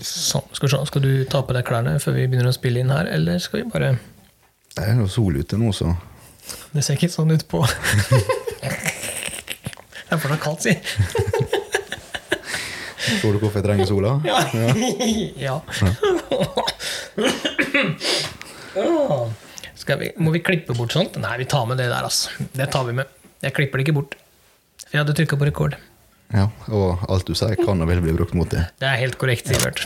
Sånn, skal, vi se. skal du ta på deg klærne før vi begynner å spille inn her, eller skal vi bare Det er jo sol ute nå, så Det ser ikke sånn ut på Det er fortsatt kaldt, si. Tror du hvorfor jeg trenger sola? Ja. ja. ja. Skal vi, må vi klippe bort sånt? Nei, vi tar med det der, altså. Det tar vi med. Jeg klipper det ikke bort. For jeg hadde trykka på rekord. Ja, Og alt du sier, kan og vil bli brukt mot det. Det er helt korrekt, Sivert.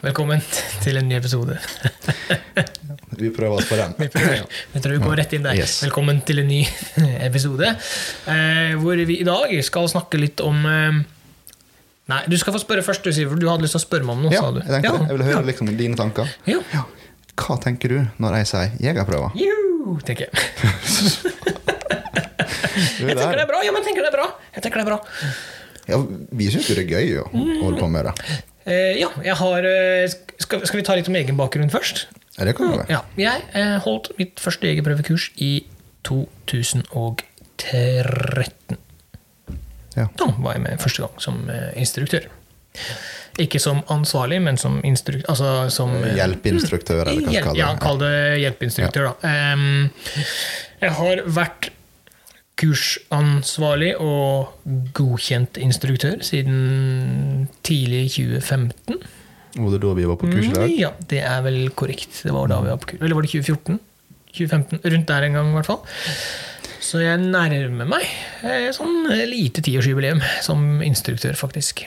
Velkommen til en ny episode. Vi prøver oss på den. Vi. Jeg tror vi går rett inn der. Yes. Velkommen til en ny episode. Eh, hvor vi i dag skal snakke litt om eh, Nei, du skal få spørre først, du, Sivert. Du hadde lyst til å spørre meg om noe, Ja, sa du. jeg det. Jeg vil høre ja. liksom dine tanker. Ja. Ja. Hva tenker du når jeg sier jegerprøver? Juhu, tenker jeg. Jeg er tenker det er bra. Ja, men tenker det er bra. Jeg tenker det er bra. Ja, vi syns jo det er gøy å holde på med det. Uh, ja, jeg har uh, skal, skal vi ta litt om egen bakgrunn først? Ja, det kan vi. Ja, jeg uh, holdt mitt første jegerprøvekurs i 2013. Ja. Da var jeg med første gang som eh, instruktør. Ikke som ansvarlig, men som instruktør. Altså som eh, Hjelpeinstruktør, eller hva Hjelp, skal ja, kalle det. kall det hjelpeinstruktør, da. Jeg har vært kursansvarlig og godkjent instruktør siden tidlig 2015. Var det da vi var på kurs i dag? Mm, Ja, det er vel korrekt. Det var da vi var på kurs. Eller var det 2014? 2015, Rundt der en gang, i hvert fall. Så jeg nærmer meg eh, sånn lite tiårsjubileum som instruktør, faktisk.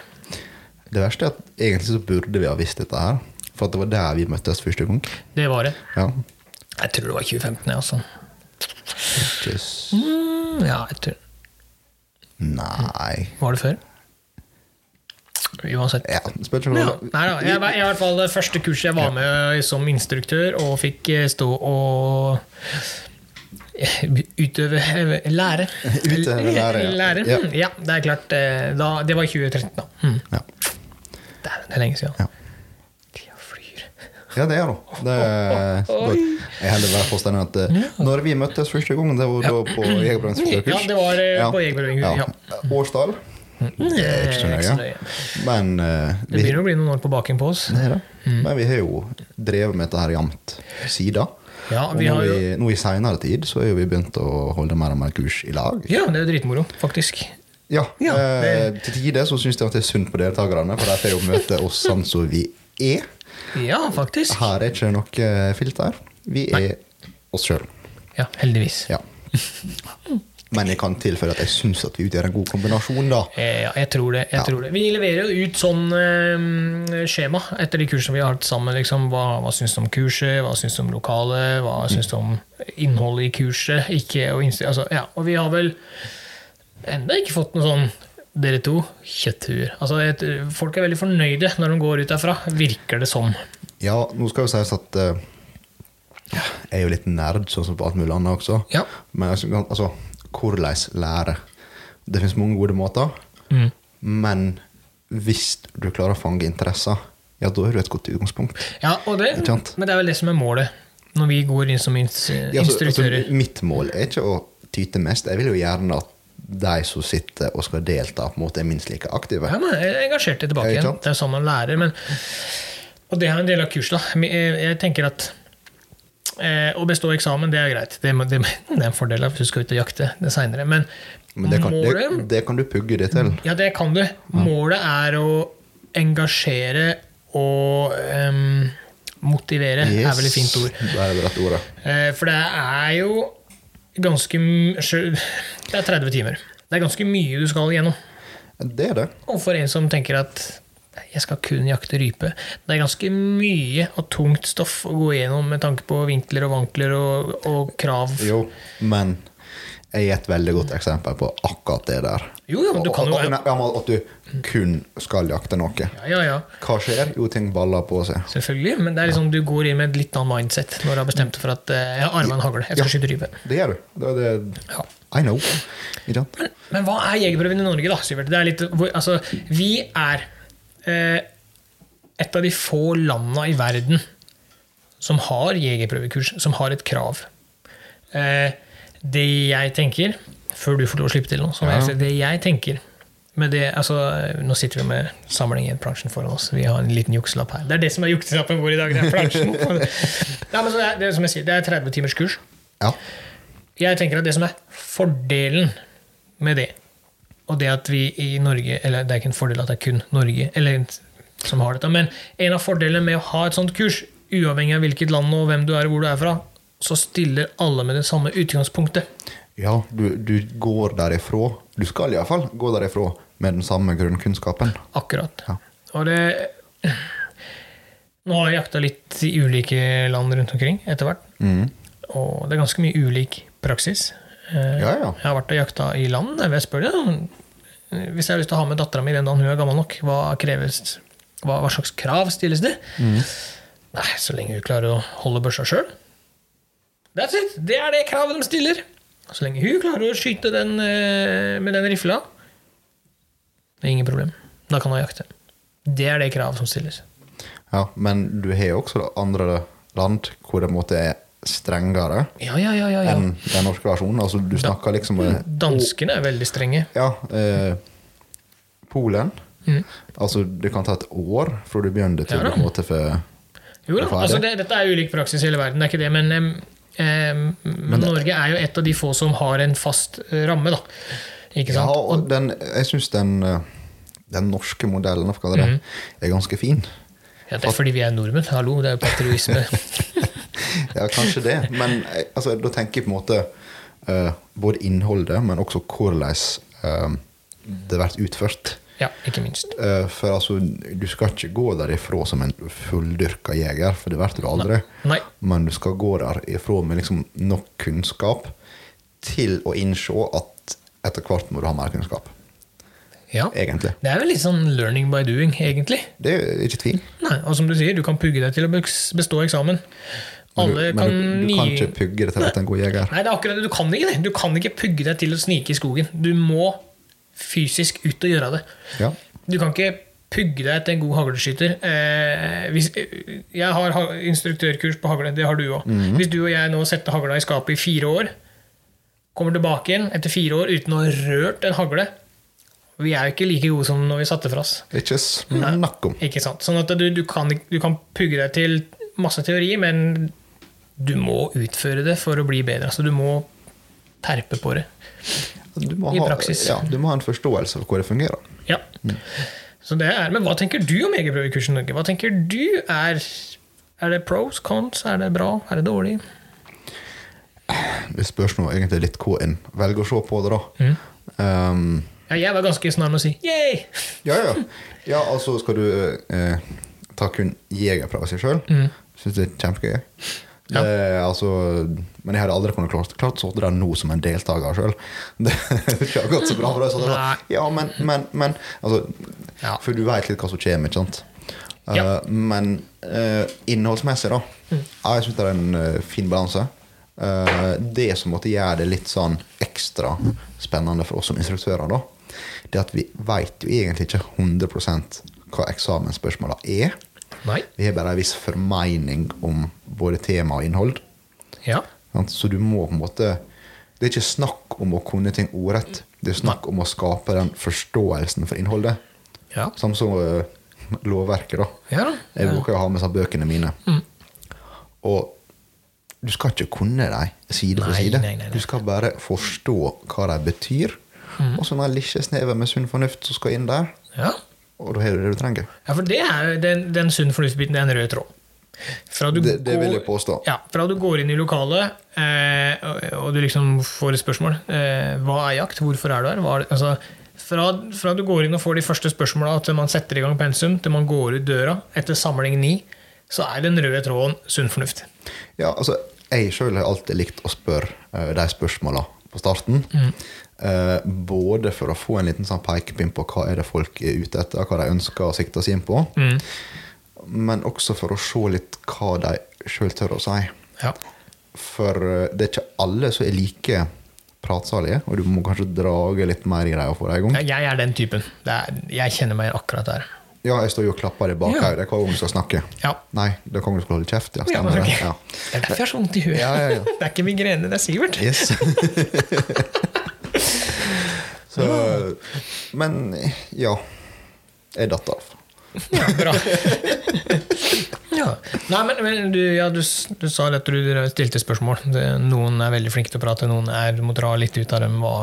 Det verste er at egentlig så burde vi ha visst dette her. For at det var der vi møttes første gang. Det var det. Ja. Jeg tror det var 2015, jeg, altså. Just... Mm, ja, jeg tror Nei Var det før? Uansett. Ja, spør Ja, nei da, jeg var i hvert fall det første kurset jeg var med som instruktør, og fikk eh, stå og eh, utøve eh, lære. Utøve lære, ja. Ja. mm, ja, det er klart. eh, Da, det var i 2013, da. Mm. Ja. Dæven, det er lenge siden. Ja. Tida flyr. Ja, det er det. det er, jeg heller være påstanden at eh, når vi møttes første gang, det var da på Jegerbrannens første. Ja, det var på Jegerbrødring. Ja. Ja. Årstall. Det er ikke så nøye. Men eh, Det begynner å bli noen år på baken på oss. det er det. Men vi har jo drevet med dette her jevnt siden. Ja, Og vi nå har jo i, nå i seinere tid så har jo vi begynt å holde mer og mer kurs i lag. Ja, det er jo dritmoro, faktisk. Ja, Ja, eh, Til tider så syns jeg at det er synd på deltakerne, for de får jo møte oss sånn som vi er. Ja, faktisk. Her er ikke noe filter. Vi er oss sjøl. Ja, heldigvis. Ja. Men jeg kan tilføye at jeg syns at vi utgjør en god kombinasjon, da. Eh, Ja, jeg tror det. jeg Ja. tror det. Vi leverer jo ut sånn eh, skjema etter de kursene vi har hatt sammen. Liksom. Hva, hva syns du om kurset, hva syns du om lokalet, hva syns du om innholdet i kurset? Ikke, og, innstille, altså, ja. og vi har vel enda ikke fått noe sånn dere to, kjøtthuer. Altså, folk er veldig fornøyde når de går ut derfra, virker det som. Ja, nå skal jo sies at uh, jeg er jo litt nerd, sånn som på alt mulig annet også. Ja. Men altså hvordan lære? Det finnes mange gode måter, Mm. men hvis du klarer å fange interesser, ja, da har du et godt utgangspunkt. Ja, det, men det er vel det som er målet når vi går inn som ins Ja, altså, instruktører. altså, mitt mål er ikke å tyte mest. Jeg vil jo gjerne at de som sitter og skal delta, på en måte er minst like aktive. Ja, men er engasjert tilbake igjen. Det er sånn man lærer. Men, og det er en del av kurset. Jeg, tenker at å bestå eksamen, det er greit. Det, det, det er en fordel hvis du skal ut og jakte det seinere. Men, Men det kan, målet det kan du pugge det til. Ja, det kan du. Målet er å engasjere og um, motivere, er vel et fint ord. Det er det rette ordet. Eh, For det er jo ganske Det er 30 timer. Det er ganske mye du skal igjennom. Det er det. Og for en som tenker at jeg skal kun jakte rype Det er ganske mye og tungt stoff å gå igjennom med tanke på vinkler og vankler og, og krav. Jo, men jeg er et veldig godt eksempel på akkurat det der. Jo, jo, du kan jo Og- ja, At du kun skal jakte noe. Ja, ja, ja. Hva skjer? Jo, ting baller på seg. Selvfølgelig. Men det er liksom, du går inn med et litt annet mindset når du har bestemt deg for at eh, jeg har arma en hagle. Jeg skal skyte rype. Det gjør du. Det det, Ja. I know. Men. Men hva er jegerprøven i Norge, da, Sivert? Det er litt, altså, vi er et av de få landa i verden som har jegerprøvekurs, som har et krav. Eh, det jeg tenker, før du får lov å slippe til så Ja. jeg det jeg tenker med det, altså, Nå sitter vi med samling i plansjen foran oss. Vi har en liten jukselapp her. Det er det som er jukselappen vår i dag. det er plansjen. Nei, men så det, er, det, er som jeg sier, det er 30 timers kurs. Ja. Jeg tenker at det som er fordelen med det, og det at vi i Norge Eller det er ikke en fordel at det er kun Norge eller, som har dette, men en av fordelene med å ha et sånt kurs, uavhengig av hvilket land og hvem du er og hvor du er fra, så stiller alle med det samme utgangspunktet. Ja, du, du går derifra Du skal iallfall gå derifra med den samme grunnkunnskapen. Akkurat. Ja. Og det Nå har jeg jakta litt i ulike land rundt omkring etter hvert, Mm. og det er ganske mye ulik praksis. Eh, Ja, ja. Jeg har vært og jakta i land. Jeg spør deg, hvis jeg har lyst til å ha med dattera mi den dagen hun er gammel nok, hva, kreves, hva, hva slags krav stilles det? Nei, så lenge hun klarer å holde børsa sjøl. That's it! Det er det kravet de stiller. Så lenge hun klarer å skyte den eh, med den rifla, det er ingen problem. Da kan hun jakte. Det er det kravet som stilles. Ja, men du har jo også andre land hvor det måtte er strengere Ja, ja, ja. enn den norske versjonen. Altså, du snakker liksom Danskene er veldig strenge. Ja, eh, Polen. Mm. Altså, det kan ta et år fra du begynner til Ja måte får Jo da, ferdig? altså det, dette er ulik praksis i hele verden, det er ikke det, men, eh, men det- Norge er jo et av de få som har en fast eh, ramme, da. Ikke Ja, og den, jeg syns den, eh, den norske modellen det, mm. er ganske fin. ja, det er fordi vi er nordmenn. Hallo, det er jo patriotisme. Ja, kanskje det. Men eh, altså, da tenker jeg på en måte uh, både innholdet, men også hvordan uh, det blir utført. ja, ikke minst. Uh, for altså, du skal ikke gå derifra som en fulldyrka jeger, for det blir du aldri. Nei. Men du skal gå derifra med liksom nok kunnskap til å innse at etter hvert må du ha mer kunnskap. Ja. Egentlig. Det er vel litt sånn learning by doing, egentlig. Det er ikke tvil. Nei, og som du sier, du kan pugge deg til å bestå eksamen. Men, Alle du, men kan du, du kan ikke pugge deg til at en god jeger. Nei, det er akkurat det. Du kan ikke det. Du kan ikke pugge deg til å snike i skogen. Du må fysisk ut og gjøre det. Ja. Du kan ikke pugge deg til en god hagleskytter. Eh, hvis, jeg har instruktørkurs på hagle, det har du òg. Hvis du og jeg nå setter hagla i skapet i fire år, kommer tilbake igjen etter fire år uten å ha rørt en hagle Vi er jo ikke like gode som når vi satte fra oss. Ikke snakk om. Ikke sant? Sånn at du, du, kan, du kan pugge deg til masse teori, men du må utføre det for å bli bedre. Altså, du må terpe på det. Du må, I ha, praksis. ja, du må ha en forståelse for hvordan det fungerer. Ja. Så det er, men hva tenker du om jegerprøvekurset i Norge? Hva tenker du er Er det pros, cons? Er det bra? Er det dårlig? Det spørs nå egentlig litt hva en velger å se på det, da. Mm. Um, Ja, jeg var ganske snar med å si yay! ja, ja. ja, altså skal du eh, ta kun jegerprøve seg sjøl, Mm. syns det er kjempegøy. Det, er altså, men jeg hadde aldri kunnet klart, klart å sitte der nå som en deltaker sjøl. Det har ikke gått så bra. for deg, så det var- Ja, men, men, men altså, Ja. For du veit litt hva som kommer, ikke sant? Ja. Uh, men uh, innholdsmessig, da. Mm. jeg syns det er en uh, fin balanse. Eh, det som måtte gjøre det litt sånn ekstra spennende for oss som instruktører, da, det er at vi veit jo egentlig ikke 100% hva eksamensspørsmåla er. Nei. Vi har bare en viss formening om både tema og innhold. Ja. Så du må på en måte Det er ikke snakk om å kunne ting ordrett. Det er snakk om å skape den forståelsen for innholdet. Ja. Samme som eh, lovverket, da. Ja da. Jeg bruker å ha med seg bøkene mine. Mm. Og du skal ikke kunne dem side for side. nei, nei, nei. Du skal bare forstå hva de betyr. Mm. Og så en lille snever med sunn fornuft som skal inn der. ja. Og da har du det du trenger. Ja, for det er den, den sunn fornuft-biten, det er en rød tråd. Det, det vil jeg påstå. Ja, fra du går inn i lokalet, eh, og, og du liksom får et spørsmål. Eh, hva er jakt? Hvorfor er du her? Er? Altså, fra, fra du går inn og får de første spørsmåla til man setter i gang pensum, til man går ut døra etter samling ni, så er den røde tråden sunn fornuft. Ja, altså, jeg sjøl har alltid likt å spørre uh, de spørsmåla på starten. Eh, både for å få en liten sånn pekepinn på hva er det folk er ute etter, hva de ønsker å sikte seg inn på. Mm. Men også for å se litt hva de sjøl tør å si. Ja. For eh, det er ikke alle som er like pratsalige, og du må kanskje drage litt mer i greia for deg en gang. Jeg er den typen. Det er, jeg kjenner meg akkurat der. Ja, jeg står jo og klapper i bakhodet hver gang du skal snakke. Ja. Nei, da kan du skal holde kjeft. Ja, Ja, okay. det. Ja. Det er derfor jeg har så vondt i huet. Ja, ja, ja. Det er ikke migrene, det er Sivert. Yes. Så, men ja. Jeg datt av. Ja, bra. ja. Nei, men, men du, ja, du, du sa at du stilte spørsmål. Det, noen er veldig flinke til å prate, noen er, du må dra litt ut av dem hva,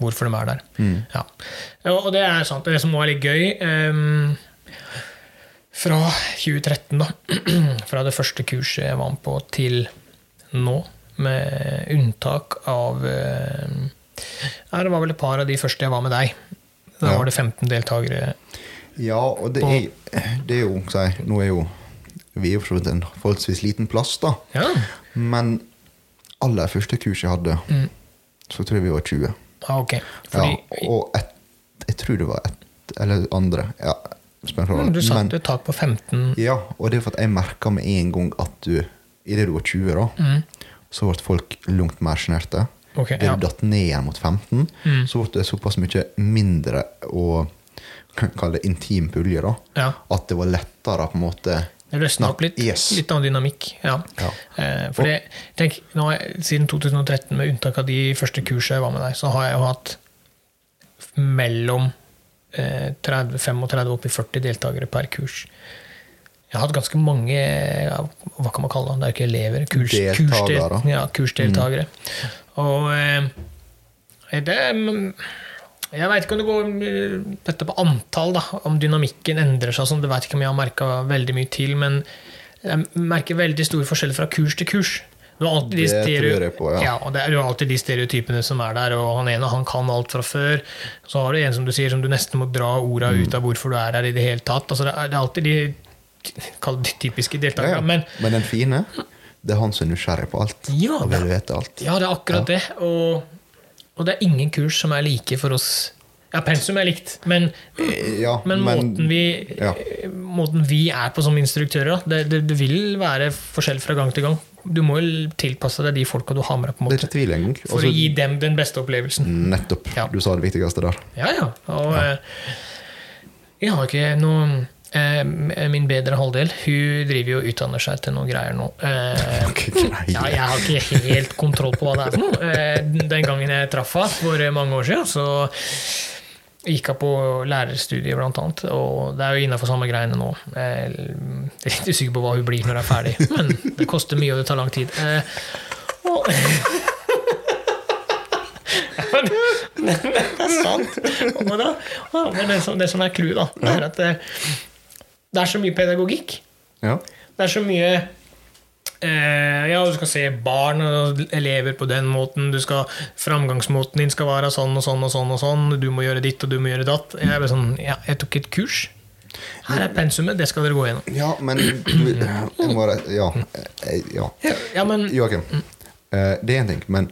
hvorfor de er der. Ja. Ja, Og det er sant. Det som nå er litt gøy um, Fra 2013, da, fra det første kurset jeg var med på, til nå, med unntak av ehm, ja, Det var vel et par av de første jeg var med deg. Da Ja. var det 15 deltakere. Ja, og det er, det er jo jeg, Nå er jo vi er jo for en forholdsvis liten plass, da. Ja. Men aller første kurs jeg hadde, så tror jeg vi var 20. Ah, okay. Fordi ja, og et, jeg tror det var ett eller andre. Ja, mm, du satte Men- et tak på 15 Ja, og det er for at jeg merka med en gang at du idet du var 20, da, så ble folk langt mer sjenerte. Mm. det ja. datt ned igjen mot 15, Mm. så ble det såpass mye mindre og Kall det intim pulje, da. Ja. At det var lettere på en måte Det løsna opp litt. Yes. Litt annen dynamikk. Ja. Ja. Eh, for det, tenk, nå, siden 2013, med unntak av de første kursene jeg var med deg, så har jeg jo hatt mellom eh, 30, 35 opp i 40 deltakere per kurs. Jeg har hatt ganske mange ja, hva kan man kalle det? Det er jo ikke elever. Kurs, kursdel- Ja, kursdeltakere. Og eh, det mm, Jeg veit ikke om det går eh, dette på antall, da, om dynamikken endrer seg. Sånn, det vet ikke om jeg har merka veldig mye til, men jeg merker veldig stor forskjell fra kurs til kurs. Alltid de Det på, ja. og det er jo alltid de stereotypene som er der, og han ene han kan alt fra før. Så har du en som du sier, som du nesten må dra orda Mm. ut av hvorfor du er her i det hele tatt. Altså, det, er, det er alltid de de typiske ja, deltakerne. ja. Men Men den fine, det er han som er nysgjerrig på alt. Ja, og vil vite alt. Ja, det er akkurat det. Og, og det er ingen kurs som er like for oss. Ja, pensum er likt, men, Ja, men, måten, vi, ja. måten vi er på som instruktører, det, det, det vil være forskjell fra gang til gang. Du må jo tilpasse deg de folka du har med deg, på en Det måte, engang. for Altså, å gi dem den beste opplevelsen. Nettopp. Ja. Du sa det viktigste der. Ja, ja. Og eh, jeg har ikke noe eh, Min bedre halvdel hun driver jo og utdanner seg til noen greier nå. Eh, ja, jeg har ikke helt kontroll på hva det er for noe. Eh, Den gangen jeg traff henne for mange år siden, så gikk hun på lærerstudiet, blant annet. Og det er jo innafor samme greiene nå. Jeg er litt usikker på hva hun blir når hun er ferdig, men det koster mye, og det tar lang tid. Eh, Og men det er sant. Og da, ja, men det, som, det som er clouet, da, det er at det, er så mye pedagogikk. Ja. Det er så mye eh, Ja, du skal se barn og elever på den måten. Du skal, framgangsmåten din skal være sånn og sånn og sånn. og sånn Du må gjøre ditt, og du må gjøre datt. Jeg, er sånn, ja, jeg tok et kurs. Her er pensumet, det skal dere gå gjennom. ja, men du, jeg må, Ja. eh, ja. Ja, men Joakim, eh, det er en ting, men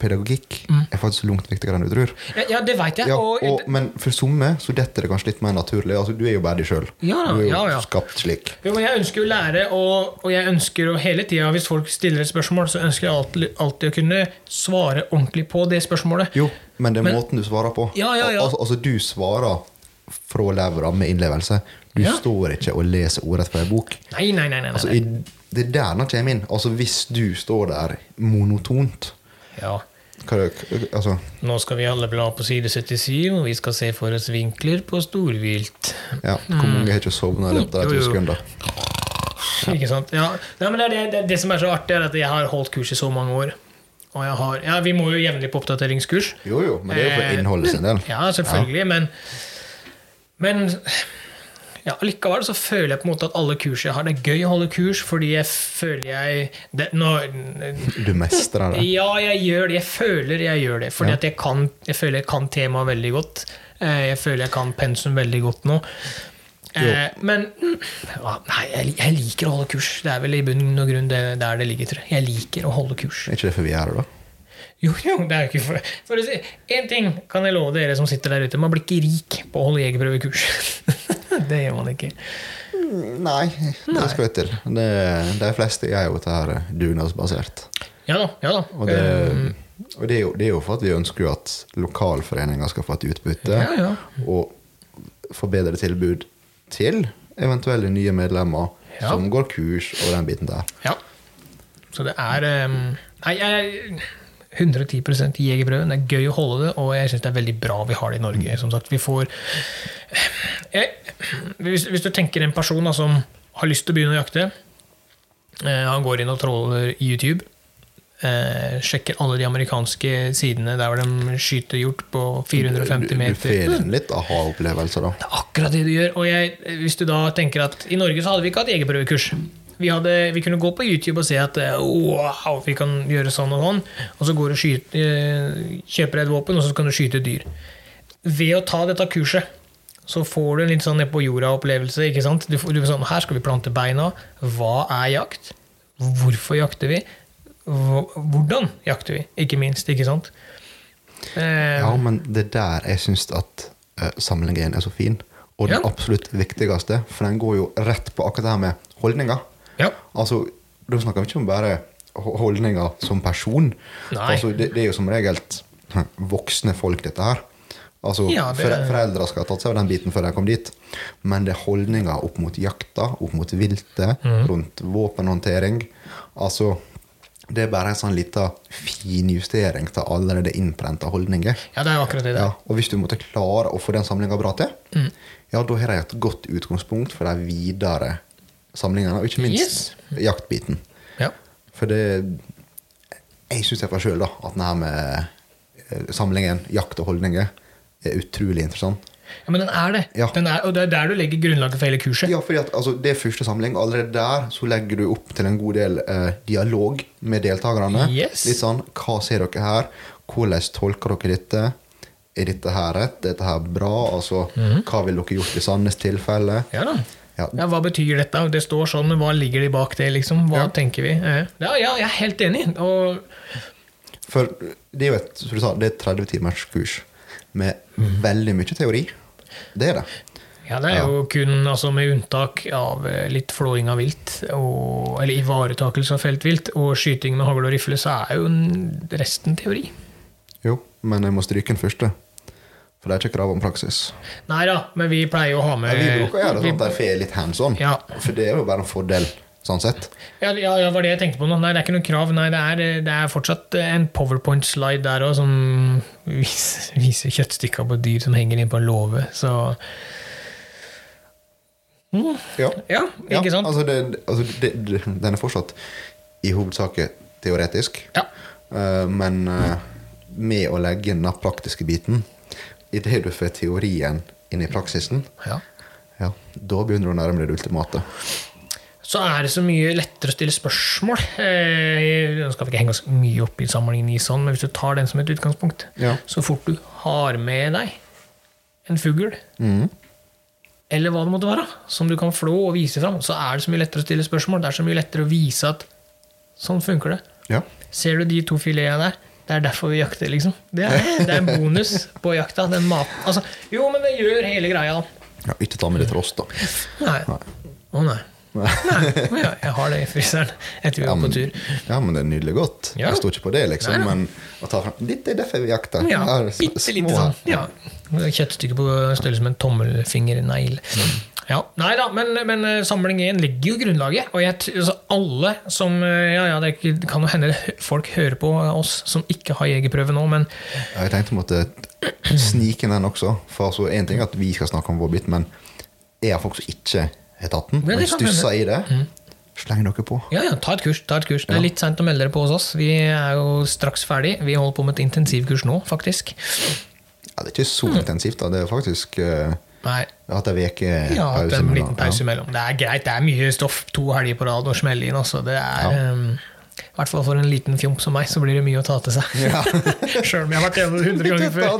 pedagogikk er faktisk langt viktigere enn du tror. Ja, ja det vet jeg. Ja, og, og, men for somme så detter det kanskje litt mer naturlig. Altså, du er jo bare deg sjøl. Ja, du er jo ja, ja. skapt slik. Jo, men jeg ønsker jo å lære, og, og jeg ønsker å hele tida, hvis folk stiller et spørsmål, så ønsker jeg alltid, alltid å kunne svare ordentlig på det spørsmålet. Jo, men det er Men- måten du svarer på. Ja, ja, ja. Al altså, du svarer fra levra med innlevelse. Du står ikke og leser ordrett fra ei bok. Nei, nei, nei. nei, nei. Altså, i, det er der den kommer inn. Altså, hvis du står der monotont Ja. Altså, Nå skal vi alle bla på side 77, og vi skal se for oss vinkler på storvilt. ja, Hvor mange har ikke sovna i løpet av et sekund, da? Ikke sant? Ja. Nei, men det, det, det, det som er så artig, er at jeg har holdt kurs i så mange år. Og jeg har, ja, Vi må jo jevnlig på oppdateringskurs. Jo, jo, men det er jo for Eh, innholdet sin del. Ja, selvfølgelig, men Men ja, likevel så føler jeg på en måte at alle kurs jeg har, det er gøy å holde kurs, fordi jeg føler jeg det, nå, Du mestrer det. Ja, jeg gjør det. Jeg føler jeg gjør det. Fordi Ja. at jeg, kan, jeg føler jeg kan temaet veldig godt. Eh, Jeg føler jeg kan pensum veldig godt nå. Eh, men ja, nei, jeg, jeg liker å holde kurs. Det er vel i bunn og grunn det, der det ligger. Tror jeg. jeg liker å holde kurs. Er ikke det for vi er her, da? Jo, jo, det er jo ikke for, for å si Én ting kan jeg love dere som sitter der ute. Man blir ikke rik på å holde jegerprøvekurs. det gjør man ikke. Nei, det skal jeg til. Det, de fleste er jo dette her dugnadsbasert. Ja da. ja da. Og, det, Eh, og det, er jo, det er jo for at vi ønsker jo at lokalforeninger skal få et utbytte. Ja, ja. Og få bedre tilbud til eventuelle nye medlemmer som går kurs og den biten der. Ja. Så det er um, Nei, jeg er 110 jegerprøven. Det er gøy å holde det, og jeg syns det er veldig bra vi har det i Norge. Som sagt, vi får jeg, hvis, hvis du tenker en person da, som har lyst til å begynne å jakte eh, Han går inn og tråler YouTube. Eh, sjekker alle de amerikanske sidene der hvor de skyter hjort på 450 Du, du meter. får en litt aha-opplevelse, da. Det er akkurat det du gjør. Og jeg, hvis du da tenker at i Norge så hadde vi ikke hatt jegerprøvekurs. Vi, hadde, vi kunne gå på YouTube og se at eh, wow, vi kan gjøre sånn og sånn. Og så går du og skyter, eh, kjøper deg et våpen, og så kan du skyte et dyr. Ved å ta dette kurset så får du en litt sånn ned på jorda-opplevelse. ikke sant? Du, får- du får sånn, Her skal vi plante beina. Hva er jakt? Hvorfor jakter vi? Hvordan jakter vi? Ikke minst. ikke sant? Eh, Ja, men det er der jeg syns at uh, samlingen er så fin. Og det Ja. absolutt viktigste, for den går jo rett på akkurat det her med holdninger. ja. Altså, Da snakker vi ikke om bare holdninger som person. Altså, det, det er jo som regel voksne folk, dette her. Altså, Ja, det- Foreldra skal ha tatt seg av den biten før de kom dit. Men det er holdninger opp mot jakta, opp mot viltet, mm. rundt våpenhåndtering. Altså, det er bare en sånn liten finjustering til allerede innprenta holdninger. ja, det er jo akkurat det. det. Ja, og hvis du måtte klare å få den samlinga bra til, Mm. ja, da har de et godt utgangspunkt for de videre samlingene, og ikke minst jaktbiten. Ja. For det Jeg syns iallfall sjøl at den her med eh, samlingen jakt og holdninger er utrolig interessant. Ja, men den er det. Ja. Den er, og det er der du legger grunnlaget for hele kurset. Ja, fordi at altså, Det er første samling. Allerede der så legger du opp til en god del eh, dialog med deltakerne. Yes. Litt sånn Hva ser dere her? Hvordan tolker dere dette? Er dette her rett? Er dette her bra? Altså, Hva ville dere gjort i Sandnes tilfelle? Ja da. Ja. Ja, hva betyr dette? Det står sånn, men hva ligger det bak det? liksom? Hva Ja. tenker vi? Ja, ja, jeg er helt enig. Og For det er jo et, som du sa, det er et 30 timers kurs med veldig mye teori. Det er det. ja, det er jo kun altså, med unntak av eh, litt flåing av vilt, og, eller ivaretakelse av feltvilt, og skyting med hagl og rifle, så er jo resten teori. Jo, men jeg må stryke den første. For det er ikke krav om praksis. Nei da, men vi pleier å ha med ja, vi bruker å gjøre det sånn at de får litt hands on. Ja. For det er jo bare en fordel, sånn sett. Ja, ja, ja, var det jeg tenkte på nå. Nei, det er ikke noe krav. Nei, det er, det er fortsatt en powerpoint-slide der òg, som viser, viser kjøttstykker på dyr som henger inn på en låve. Så Ja. ja, ikke Ja, sant? Altså det, altså det, det, den er fortsatt i hovedsak teoretisk. Ja. Eh, men uh, med å legge inn den praktiske biten idet du får teorien inn i praksisen, ja. ja, da begynner du å nærme deg det ultimate. Så er det så mye lettere å stille spørsmål. Jeg Nå skal ikke henge oss mye opp i sammenligningen i sånn, men hvis du tar den som et utgangspunkt, Ja. så fort du har med deg en fugl, mm. eller hva det måtte være, som du kan flå og vise fram, så er det så mye lettere å stille spørsmål. Det er så mye lettere å vise at sånn funker det. Ja. Ser du de to filetene der? Det er derfor vi jakter, liksom. Det er, det er en bonus på jakta. Den maten. Altså, jo, men det gjør hele greia, da. ja. Ikke ta med litt rost, da. Nei. Å nei. Nei. Ja, jeg har det i fryseren etter vi Ja, var på men, tur. ja, men det er nydelig godt. Ja. Jeg står ikke på det, liksom. Nei, nei. Men å ta fram Dette er derfor vi jakter. Ja, bitte lite sånn. Ja. Kjøttstykke på størrelse med en tommelfingernegl. Ja, nei da, men, men eh, samling 1 legger jo grunnlaget. Og jeg, altså alle som eh, Ja, ja, det kan jo hende folk hører på oss som ikke har jegerprøve nå, men Ja, Jeg tenkte måtte snike inn den også. For altså, En ting er at vi skal snakke om vår bit, men er folk som ikke den, Ja, stusser i det, Mm. sleng dere på. ja, ja, ta et kurs. ta et kurs. Det er litt seint å melde dere på hos oss. Vi er jo straks ferdig. Vi holder på med et intensivkurs nå, faktisk. Ja, Det er ikke så Mm. intensivt, da. Det er faktisk uh, Nei, hatt ei uke Ja, pause. en mellom. imellom. Det er greit, det er mye stoff. To helger på rad og smelle inn. Altså. Det er, Ja. um, I hvert fall for en liten fjomp som meg, så blir det mye å ta til seg. Ja. Sjøl om jeg har vært gjennom det 100 ganger før.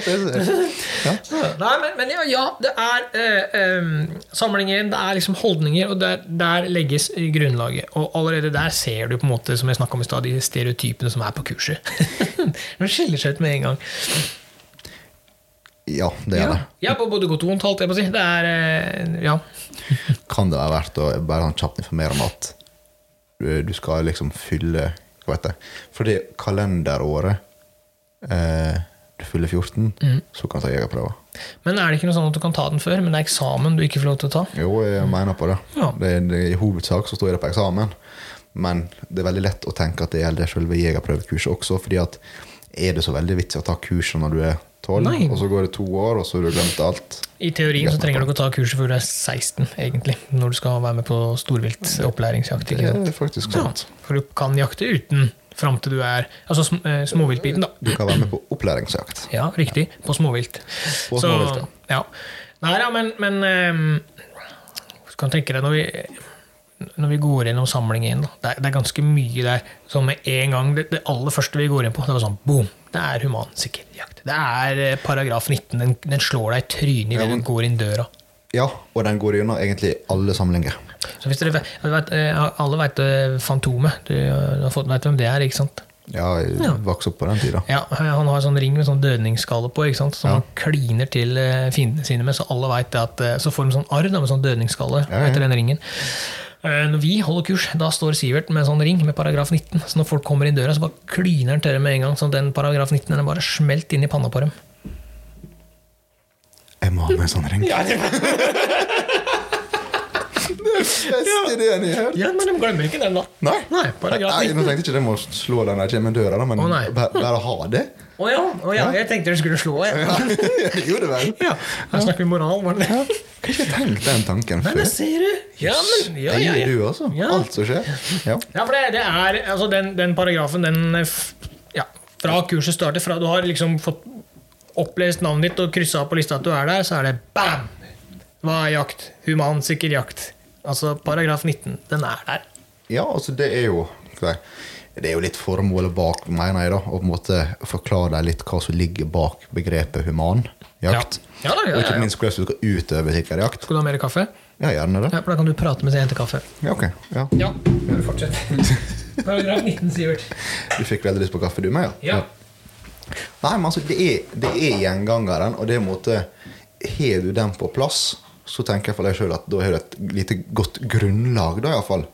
Ja. Nei, men, men ja, ja, det er eh, um, samlingen, det er liksom holdninger, og der, der legges grunnlaget. Og allerede der ser du på en måte, som jeg snakka om i stad, de stereotypene som er på kurset. De skiller seg ut med en gang. ja, det er Ja, det. ja på både godt og vondt, holdt jeg på å si. Det er eh, Ja. Kan det være verdt å bare kjapt informere om at du, du skal liksom fylle For det kalenderåret eh, du fyller 14, Mm. så kan du ta jegerprøve. Men er det ikke noe sånn at du kan ta den før, men det er eksamen du ikke får lov til å ta? Jo, jeg mener på det. Ja. det, det I hovedsak så står det på eksamen. Men det er veldig lett å tenke at det gjelder selve jegerprøvekurset også. fordi at er det så veldig vits å ta kurset når du er 12, Nei. og så går det to år, og så har du glemt alt? I teorien så trenger du ikke å ta kurset før du er 16, egentlig. Når du skal være med på storviltopplæringsjakt. Det er faktisk Ja, for du kan jakte uten fram til du er Altså sm eh, småviltbiten, da. Du kan være med på opplæringsjakt. Ja, riktig. På småvilt. På Så, småvilt, ja. Nei da, men, men ehm, Du kan tenke deg når vi, når vi går gjennom samlingen, da. Det, det er ganske mye der Så med en gang Det, det aller første vi går inn på, det var sånn boom! Det er human sikkerhetsjakt. Det er eh, paragraf 19. Den, den slår deg i trynet idet Ja, men- du går inn døra. Ja, og den går gjennom egentlig alle samlinger. Så hvis dere vet, eh, Alle vet eh, Fantomet. Du har fått vet hvem det er, ikke sant? Ja, jeg Ja. vokste opp på den tida. Ja, Han har sånn ring med sånn dødningsskalle på, ikke sant? som Ja. han kliner til fiendene sine med. Så alle vet at, så får de sånn arr med sånn dødningsskalle Ja, ja. etter den ringen. Eh, Når vi holder kurs, da står Sivert med en sånn ring med paragraf 19. Så når folk kommer inn døra, så bare kliner han til dem med en gang. Så den paragraf 19 den er bare smelt inn i panna på dem. Jeg må ha med en sånn ring. Ja, Beste ideen jeg har hørt. Ja, men de glemmer ikke den, da. Nei. Nei, paragraf Nei, 19. nå tenkte jeg ikke det må slå den der kommer døra, da, men Å, bare, bare ha det. Å ja, oh ja, jeg tenkte du skulle slå. Jeg. Ja, det gjorde vel. Ja, Her snakker vi moral, var det det? Kan ikke tenkt den tanken Men før. det ser du. Ja, men, ja, Det ja, gjør ja. du også. Ja. Alt som skjer. Ja. Ja, for det, det er altså den, den paragrafen, den Ja, fra kurset starter, fra du har liksom fått opplest navnet ditt og kryssa av på lista at du er der, så er det bam! Hva er jakt? Humansikker jakt. Altså paragraf 19. Den er der. ja, altså det er jo er- Det er jo litt formålet bak, mener jeg, da. Å på en måte forklare deg litt hva som ligger bak begrepet human jakt. Ja, da, ja, Og ja, ikke minst hvordan du skal utøve sikkerjakt. Skal du ha mer kaffe? Ja, gjerne det. Ja, for Da kan du prate mens jeg henter kaffe. Ja, ok. Ja. Ja, du fortsett. Paragraf 19, Sivert. Du fikk veldig lyst på kaffe, du med? Ja. Nei, men altså, det er, det er gjengangeren, og det er en måte Har du den på plass, så tenker jeg for deg sjøl at da har du et lite godt grunnlag, da iallfall,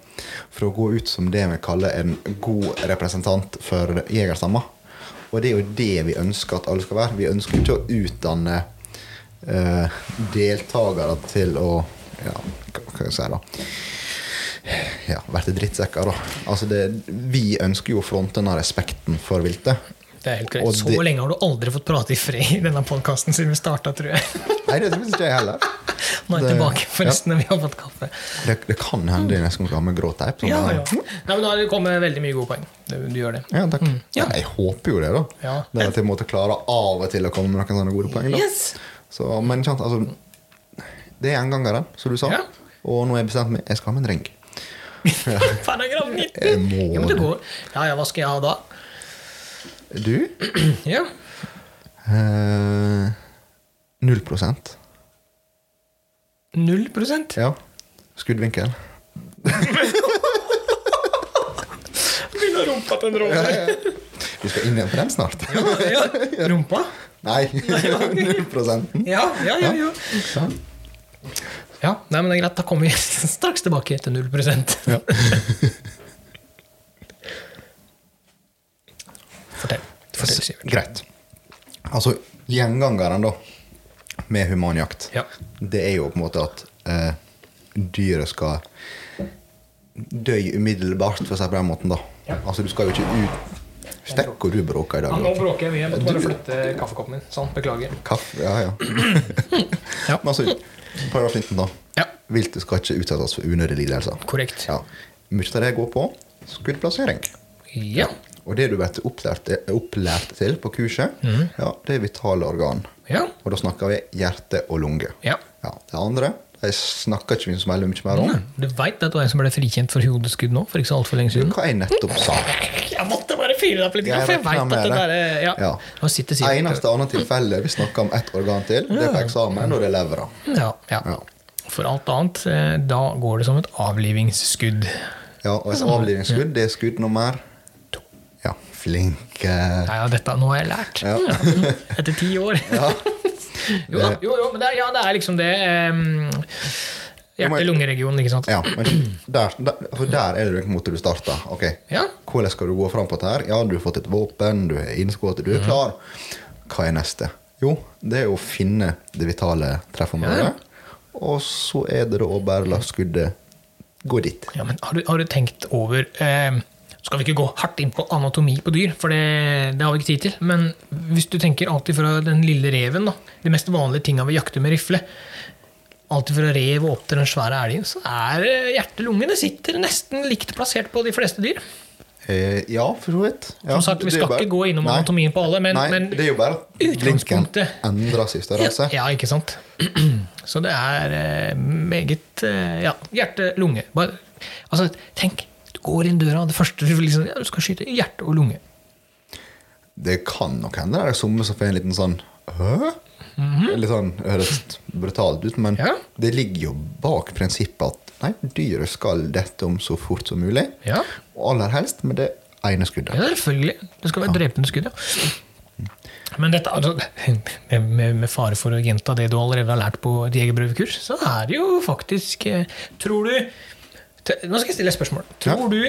for å gå ut som det vi kaller en god representant for jegerstamma. Og det er jo det vi ønsker at alle skal være. Vi ønsker ikke å utdanne eh, deltakere til å Ja, hva skal jeg si, da? Ja, bli drittsekker, da. Altså det, vi ønsker jo å fronte denne respekten for viltet. Det er helt Og greit. Så det- lenge har du aldri fått prate i fred i denne podkasten siden vi starta, tror jeg. Nei, det syns ikke jeg heller. Nå er jeg Det- tilbake, forresten, når vi har fått kaffe. Det, det kan hende jeg nesten skal ha med grå teip. sånn Ja, ja. Nei, men Da har det kommet veldig mye gode poeng. Du, du gjør det. Ja, takk. Ja. Ja, jeg håper jo det, da. Ja. Det at jeg måtte klare av og til å komme med noen sånne gode poeng. Da. Yes! Så, men sant, altså, det er gjengangeren, som du sa. Ja. Og nå har jeg bestemt meg jeg skal ha med en ring. Paragraf 19! Jeg må Ja, men det det. går. Ja, ja, hva skal jeg ha da? Du? Ja. Eh, Null prosent. Null prosent? Ja. Skuddvinkel. Begynner rumpa til en rådyr. Vi skal inn igjen på den snart. Ja, ja. Rumpa? Nei, null prosenten. Ja, ja, ja. ja. Ja. Ja, nei, men det er greit. Da kommer vi straks tilbake til null prosent. Ja. Fortell. Fortell, Sivert. Greit. Altså, gjengangeren da, med humanjakt, Ja. det er jo på en måte at eh, dyret skal dø umiddelbart, for å si det på den måten. da. Ja. Altså, du skal jo ikke ut Stekk hvor du bråker i dag. Ja, nå bråker jeg mye. Jeg måtte bare flytte kaffekoppen min. Sånn, beklager. Kaffe, ja, ja. Ja. Men altså, paragraf 19, da. Ja, Viltet skal ikke utsettes for unødige lidelser. korrekt. Ja. Mye av det går på skuddplassering. Ja. Og det du blir opplært, opplært til på kurset, mm. ja, det er vitale organ. Ja. Og da snakker vi hjerte og lunge. ja. Ja, det andre jeg snakker ikke så mye mer om. Du veit at det var en som ble frikjent for hodeskudd nå, for ikke så alt for lenge siden? Hva jeg nettopp sa. Jeg måtte bare fyre deg opp litt, for jeg vet veit at det der er- Ja. Ja. Sitter Eneste annet tilfelle vi snakker om ett organ til, det er på eksamen, og det er levra. Ja, ja. Ja. For alt annet, eh, da går det som et avlivingsskudd. Ja, og et avlivingsskudd det er skudd nummer To. Ja. Ja, ja, dette nå har jeg lært. Ja. Ja, Etter ti år. Ja. Jo, da, jo, jo men det, ja, det er liksom det um, Hjerte-lungeregionen, ikke sant? ja, men der, der, for der er det en måte du starta. Okay. Ja. Hvordan skal du gå fram på dette? her? Ja, du har fått et våpen, du er innskudd, du er klar. hva er neste? Jo, det er å finne det vitale treffområdet. Og så er det å bare la skuddet gå dit. Ja, men har du, har du tenkt over eh, skal vi ikke gå hardt inn på anatomi på dyr, for det, det har vi ikke tid til. Men hvis du tenker alltid fra den lille reven, da, de mest vanlige tinga vi jakter med rifle Alltid fra rev og opp til den svære elgen, så er hjertelungene sitter nesten likt plassert på de fleste dyr. Eh, ja, for så vidt. Ja, Som sagt, Vi skal bare- ikke gå innom Nei. anatomien på alle, men, Nei, men det er jo bare utgangspunktet endrer seg størrelse. Ja, ikke sant? Så det er eh, meget eh, Ja, hjerte-lunge. Bare- Altså, tenk, går inn døra, og det første du liksom, ja, du skal skyte hjerte og lunge. Det kan nok hende det er somme som får en liten sånn Hæ? Litt sånn høres brutalt ut, men. Ja. det ligger jo bak prinsippet at nei, dyret skal dette om så fort som mulig. Ja, Og aller helst med det ene skuddet. ja selvfølgelig. Det skal være drepende skudd, ja. Men dette, altså, med, med, med fare for å gjenta det du allerede har lært på et jegerprøvekurs, så er det jo faktisk eh, Tror du Nå skal jeg stille et spørsmål. Tror du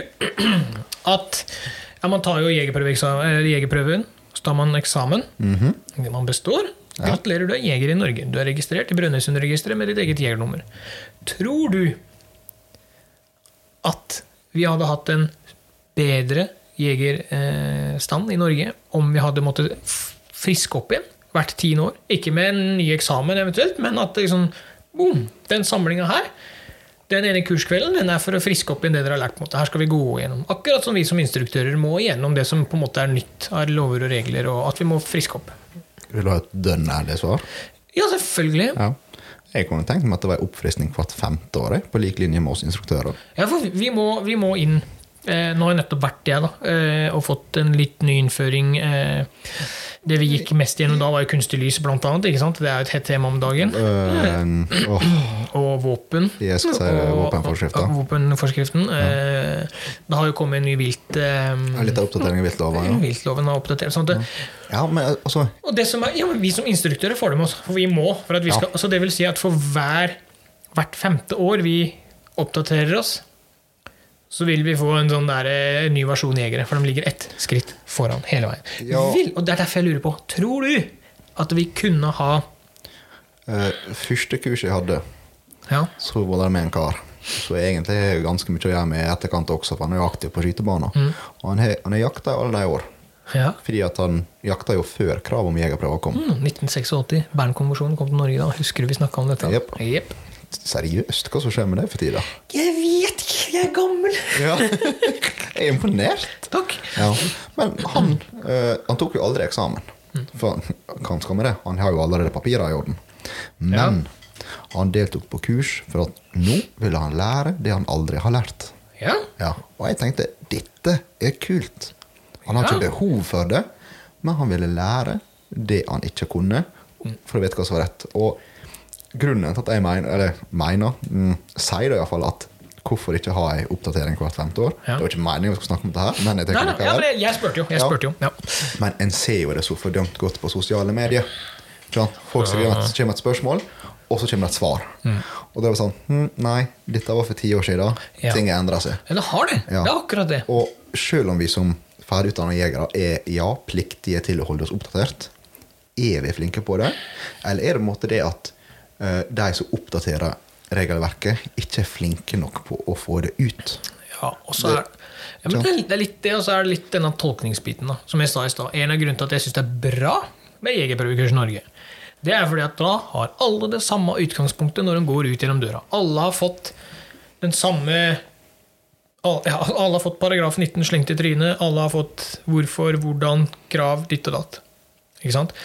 at ja, Man tar jo jegerprøven, så tar man eksamen. Man består. Gratulerer, du er jeger i Norge. Du er registrert i Brønnøysundregisteret med ditt eget jegernummer. Tror du at vi hadde hatt en bedre jegerstand i Norge om vi hadde måttet friske opp igjen hvert tiende år? Ikke med en ny eksamen eventuelt, men at liksom boom, den samlinga her den ene kurskvelden den er for å friske opp igjen det dere har lært. på en måte. Her skal vi gå igjennom. Akkurat som vi som instruktører må igjennom det som på en måte er nytt av lover og regler, og at vi må friske opp. Vil du ha et dønn ærlig svar? Ja, selvfølgelig. Ja. Jeg kunne tenkt meg at det var en oppfriskning hvert femte år, på lik linje med oss instruktører. Ja, for vi må, vi må inn. Eh, nå har jeg nettopp vært det, da, eh, og fått en litt ny innføring. Eh, det vi gikk mest gjennom da, var jo kunstig lys, blant annet. Ikke sant? Det er jo et hett tema om dagen. Øh, åh, Og våpen. Jeg skal si våpenforskriften. Våpenforskriften. Eh, det har jo kommet en ny vilt... Eh, litt av oppdatering i viltloven. Ja. Viltloven har oppdatert. Sånn at ja, men altså Og det som er, ja, men Vi som instruktører får det med oss, for vi må. For at vi skal, så det vil si at for hver, hvert femte år vi oppdaterer oss, så vil vi få en sånn der, en ny versjon jegere. For de ligger ett skritt foran hele veien. Ja. Vil, og det er derfor jeg lurer på Tror du at vi kunne ha uh, Første kurset jeg hadde, Ja, så var det med en kar. Så egentlig har jeg ganske mye å gjøre med i etterkant også, for han er jo aktiv på skytebanen. Mm. Og han har, jakta i alle de år. ja. Fordi at han jakta jo før kravet om jegerprøver kom. Mm, 1986. Bernkonvensjonen kom til Norge da. Husker du vi snakka om dette? Yep. Jepp. Seriøst, hva som skjer med deg for tida? Jeg vet ikke, jeg er gammel. Ja. jeg er imponert. Takk. Ja. Men han, øh, han tok jo aldri eksamen. For han, hva skal med det? Han har jo allerede papirer i orden. Men han deltok på kurs for at nå ville han lære det han aldri har lært. Ja. Ja, Og jeg tenkte dette er kult. Han har ikke behov for det, men han ville lære det han ikke kunne, for å vite hva som var rett. Og grunnen til at jeg mener, eller mener mm, sier det iallfall at hvorfor ikke ha ei oppdatering hvert femte år? Ja. Det var ikke meningen vi skulle snakke om dette her, men jeg Nei, nei, ja, men jeg, spurte jo. Jeg Ja. spurte jo. Ja. Men en ser jo det så fordømt godt på sosiale medier. Folk skriver at det kommer et spørsmål, og så kommer det et svar. Og det var sånn hm, Nei, dette var for ti år siden. Ting har endra seg. Ja, det har det. Ja. Det er akkurat det. Og selv om vi som ferdigutdanna jegere er ja, pliktige til å holde oss oppdatert, er vi flinke på det? Eller er det på en måte det at de som oppdaterer regelverket, ikke er flinke nok på å få det ut? Ja, og så er, ja, det, er, det er litt det, og så er det litt denne tolkningsbiten. da Som jeg sa i stad. En av grunnene til at jeg syns det er bra med Jegerprøvekurs Norge, det er fordi at da har alle det samme utgangspunktet når de går ut gjennom døra. Alle har fått den samme alle, ja, alle har fått paragraf 19 slengt i trynet. Alle har fått hvorfor, hvordan, krav, ditt og datt.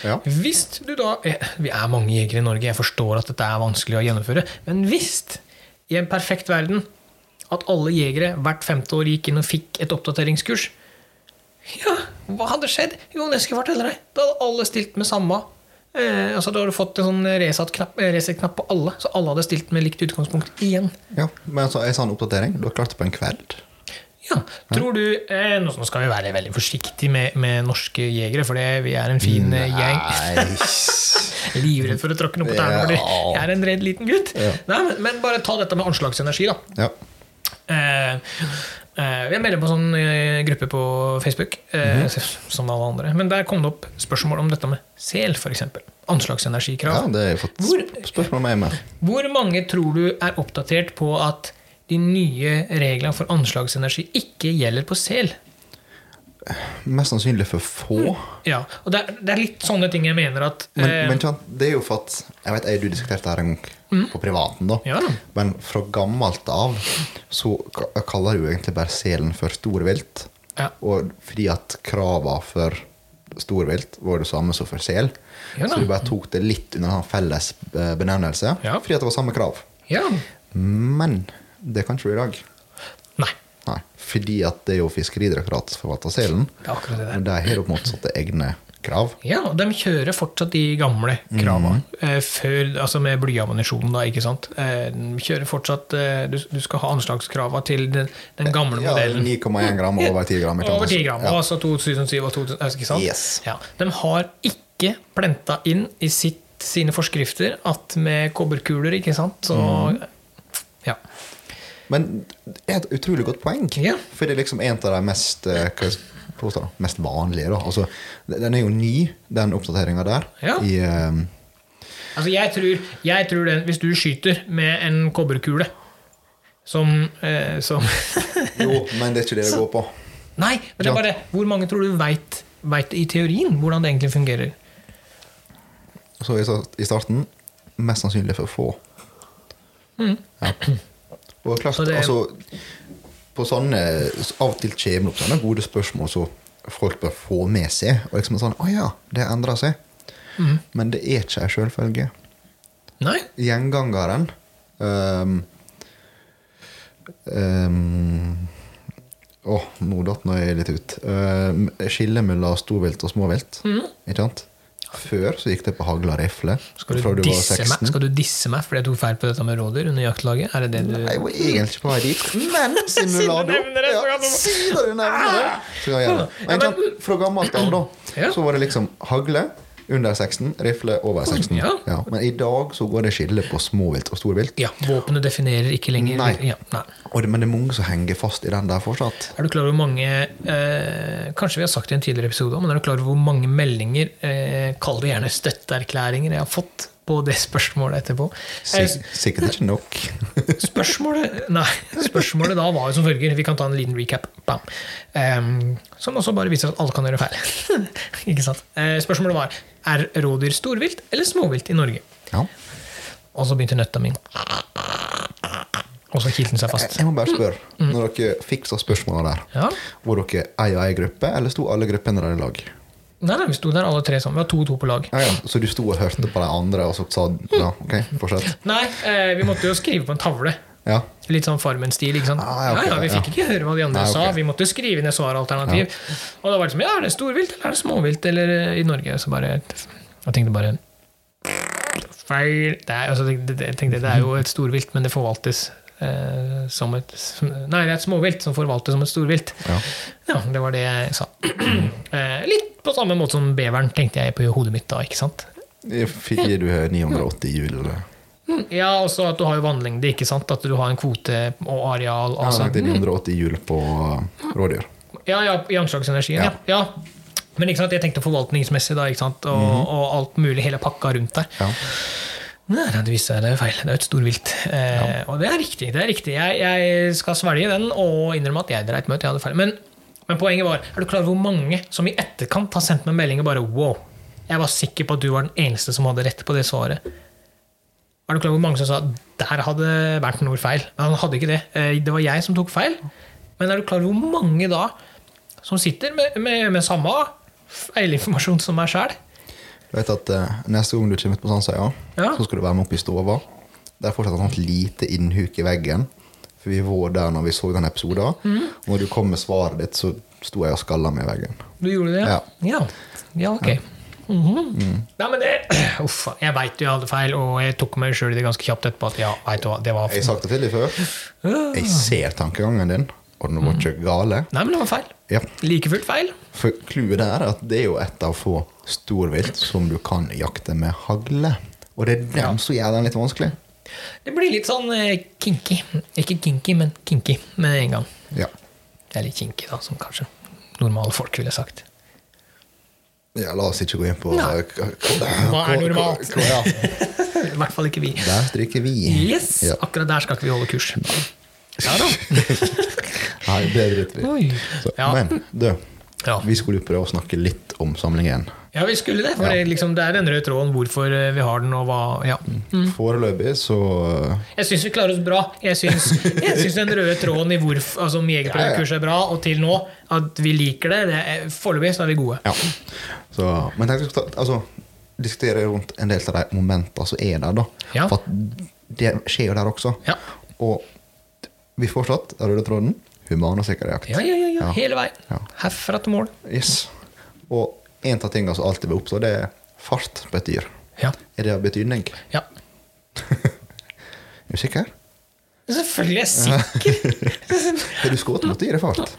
Ja. Hvis du da eh, Vi er mange jegere i Norge, jeg forstår at dette er vanskelig å gjennomføre. Men hvis, i en perfekt verden, at alle jegere hvert femte år gikk inn og fikk et oppdateringskurs Ja, hva hadde skjedd? Jo, det skal jeg fortelle deg. Da hadde alle stilt med samme. Eh, altså, da hadde du fått en sånn reset-knapp reset på alle, så alle hadde stilt med likt utgangspunkt igjen. Ja, Men så en sånn oppdatering, du har klart det på en kveld? Ja, tror du eh, Nå skal vi være veldig forsiktige med, med norske jegere, for vi er en fin Nei. gjeng. Nei. Livredd for å tråkke noe på tærne, Ja. jeg er en redd liten gutt. Ja. Nei, men, men bare ta dette med anslagsenergi, da. Ja. Eh, Eh, Vi er medlem på en sånn eh, gruppe på Facebook, eh, som alle andre. Men der kom det opp spørsmål om dette med sel, f.eks. Ja, det har jeg fått Hvor- spørsmål om hjemme med. Hvor mange tror du er oppdatert på at de nye reglene for anslagsenergi ikke gjelder på sel? Mest sannsynlig for få. Ja, og det er, det er litt sånne ting jeg mener at Men, eh, men det er jo for at Jeg vet jeg du diskuterte her en gang på privaten, da. Ja. Men fra gammelt av så kaller du egentlig bare selen for storvilt. Ja. Og fordi at krava for storvilt var det samme som for sel. Ja så vi bare tok det litt under en felles eh, benevnelse. Ja. Fordi at det var samme krav. Ja. Men det kan ikke du i dag. Nei. Nei, Fordi at det er jo Fiskeridirektoratet som forvalter selen. Det er det der. Og de har på en måte satt egne krav. Ja, og de kjører fortsatt de gamle kravene. Mm. eh, før, altså med blyammunisjon, da, ikke sant. Eh, de kjører fortsatt eh, du, du skal ha anslagskrava til den, den gamle Ja, modellen. 9,1 gram over 10 gram. Over 10 gram. Ja. Altså 2007 og 2000, ikke sant? Yes. Ja. De har ikke plenta inn i sitt, sine forskrifter at med kobberkuler, ikke sant, så mm. Ja. Men det er et utrolig godt poeng. Ja. For det er liksom en av de mest, eh, påstå mest vanlige. Altså, den er jo ny, den oppdateringa der. Ja. I, um... Altså, jeg tror, jeg tror den, hvis du skyter med en kobberkule som, eh, som jo, men det er ikke det det går på. Nei, men det er bare Hvor mange tror du veit i teorien hvordan det egentlig fungerer? Så i starten mest sannsynlig for få. Ja. Og klart. Så det- altså På sånne Av og til kommer opp sånne gode spørsmål som folk bør få med seg. Og liksom sånn Å ja, det endrer seg. Mm. Men det er ikke ei selvfølge. Nei? Gjengangeren um, um, oh, nå datt jeg litt ut. Uh, Skillet mellom storvilt og småvilt. Mm. Ikke sant? Før så gikk det på hagle og rifle. Skal du, du disse meg, 16. skal du disse meg fordi jeg tok feil på dette med rådyr under jaktlaget? Er det det du Nei, Jeg var egentlig på vei dit, men siden du la det opp du- Siden du nevner det, så kan jeg gjøre det. Men, fra gammelt av, da, så var det liksom hagle under 16, rifle over 16. Ja. Men i dag så går det skille på småvilt og storvilt. Ja, våpenet definerer ikke lenger Nei. Ja, nei. Det, men det er mange som henger fast i den der fortsatt. Er du klar over hvor mange eh, Kanskje vi har sagt det i en tidligere episode, men er du klar over hvor mange meldinger, eh, kall det gjerne støtteerklæringer, jeg har fått på det spørsmålet etterpå? Eh, Sik sikkert ikke nok. Spørsmålet Nei, spørsmålet da var jo som følger. Vi kan ta en liten recap. Bam. Ehm, som også bare viser at alle kan gjøre feil. Ikke sant? Uh, spørsmålet var er rådyr storvilt eller småvilt i Norge. Ja. Og så begynte nøtta mi. Og så kilte den seg fast. Jeg må bare spørre, når dere fiksa spørsmåla der, Ja. var dere ei og ei gruppe, eller sto alle gruppene der i lag? Nei, nei, vi sto der alle tre sammen. Vi var to og to på lag. Ja, ja. Så du sto og hørte på de andre, og så sa ja, ok, fortsett? Nei, eh, vi måtte jo skrive på en tavle. Ja. Litt sånn Farmen-stil. ikke sant? Ah, ja, ok, ja, ja, Vi fikk ja. ikke høre hva de andre Nei, okay. sa. Vi måtte skrive ned svaralternativ. Og da var det som ja, er det storvilt eller er det småvilt eller eh, i Norge? Så bare Jeg tenkte bare Feil. Det er, altså, det, det, det er jo et storvilt, men det forvaltes eh, som et Nei, det er et småvilt som forvaltes som et storvilt. ja. Ja, det var det jeg sa. Eh, litt på samme måte som beveren, tenkte jeg på hodet mitt da. ikke sant? Gir du 980 hjul? eller? Ja, også at du har jo vannlengde, ikke sant? At du har en kvote og areal. Ja, Altså. det er 980 hjul på uh, rådyr. Ja, ja, i anslagsenergien. Ja. Ja. ja. Men ikke sant, jeg tenkte forvaltningsmessig, da, ikke sant? Og, og alt mulig, hele pakka rundt der. Ja. Viste seg det er feil. Det er et storvilt. Eh, Og det er riktig. det er riktig. Jeg, jeg skal svelge den og innrømme at jeg dreit meg ut. Jeg hadde feil. Men, men poenget var, er du klar over hvor mange som i etterkant har sendt meg melding og bare wow, jeg var sikker på at du var den eneste som hadde rett på det svaret. Er du klar over hvor mange som sa der hadde Bernt Nord feil? Men han hadde ikke det. Eh, Det var jeg som tok feil. Men er du klar over hvor mange da som sitter med, med, med samme feilinformasjon som meg sjæl? Du vet at uh, Neste gang du kommer ut på Sandsøya, Ja. så skal du være med opp i stova. Det er fortsatt et sånt lite innhuk i veggen. For vi var der når vi så den episoden. Og når du kom med svaret ditt, så sto jeg og skalla med i veggen. Du gjorde det? Ja. Ja, ja ok. Mhm. Nei, men det Uff, jeg veit jo jeg hadde feil, og jeg tok meg sjøl i det ganske kjapt etterpå at ja, vet du hva, det var Jeg har sagt det til deg før. Jeg ser tankegangen din, og den var ikke gale. Nei, men det var feil. Ja. Like fullt feil. For clouet der er at det er jo et av få storvilt som du kan jakte med hagle. Og det er dem som gjør den litt vanskelig. Det blir litt sånn eh, kinky. Ikke kinky, men kinky med en gang. Ja. Det er litt kinky da, som kanskje normale folk ville sagt. Ja, la oss ikke gå inn på Nei. k- Hva er normalt? k- Ja. I hvert fall ikke vi. Der stryker vi. Yes! Ja. Akkurat der skal ikke vi holde kurs. Ja da. Nei, det driter vi i. Men du, Ja. vi skulle jo prøve å snakke litt om samlingen. ja, vi skulle det. For Ja. det, liksom, det er den røde tråden hvorfor eh, vi har den, og hva ja. Foreløpig så Jeg syns vi klarer oss bra. Jeg syns, den røde tråden i hvorfor altså, jegerprøvekurset er bra, og til nå at vi liker det, det foreløpig så er vi gode. Ja. Så, men jeg ta, altså, diskutere rundt en del av de momentene som er der. da Ja. For det skjer jo der også. Ja. Og vi fortsatt er røde tråden human og sikker jakt. Ja, ja, ja, ja. Hele veien. Ja. Herfra til mål. Yes. Og en av tingene som alltid vil oppstå, det er fart på et dyr. Ja. Er det av betydning? ja. Er du sikker? Selvfølgelig er jeg sikker. Har du skutt mot dyr i fart?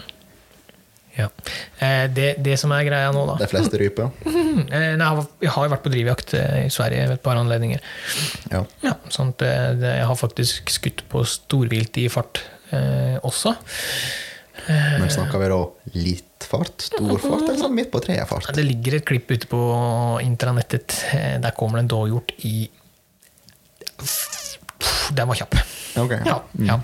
Ja. Eh, det, det som er greia nå, da De fleste ryper. Eh, Nei, jeg har- jo vært på drivjakt eh, i Sverige ved et par anledninger. Ja. Ja, sånn at jeg har faktisk skutt på storvilt i fart eh, også. Men snakker vi da litt fart? Stor fart? Eller sånn midt på treet fart? Det ligger et klipp ute på intranettet. Eh, Der kommer det en dåhjort i Den var kjapp. Okay. Ja, ja.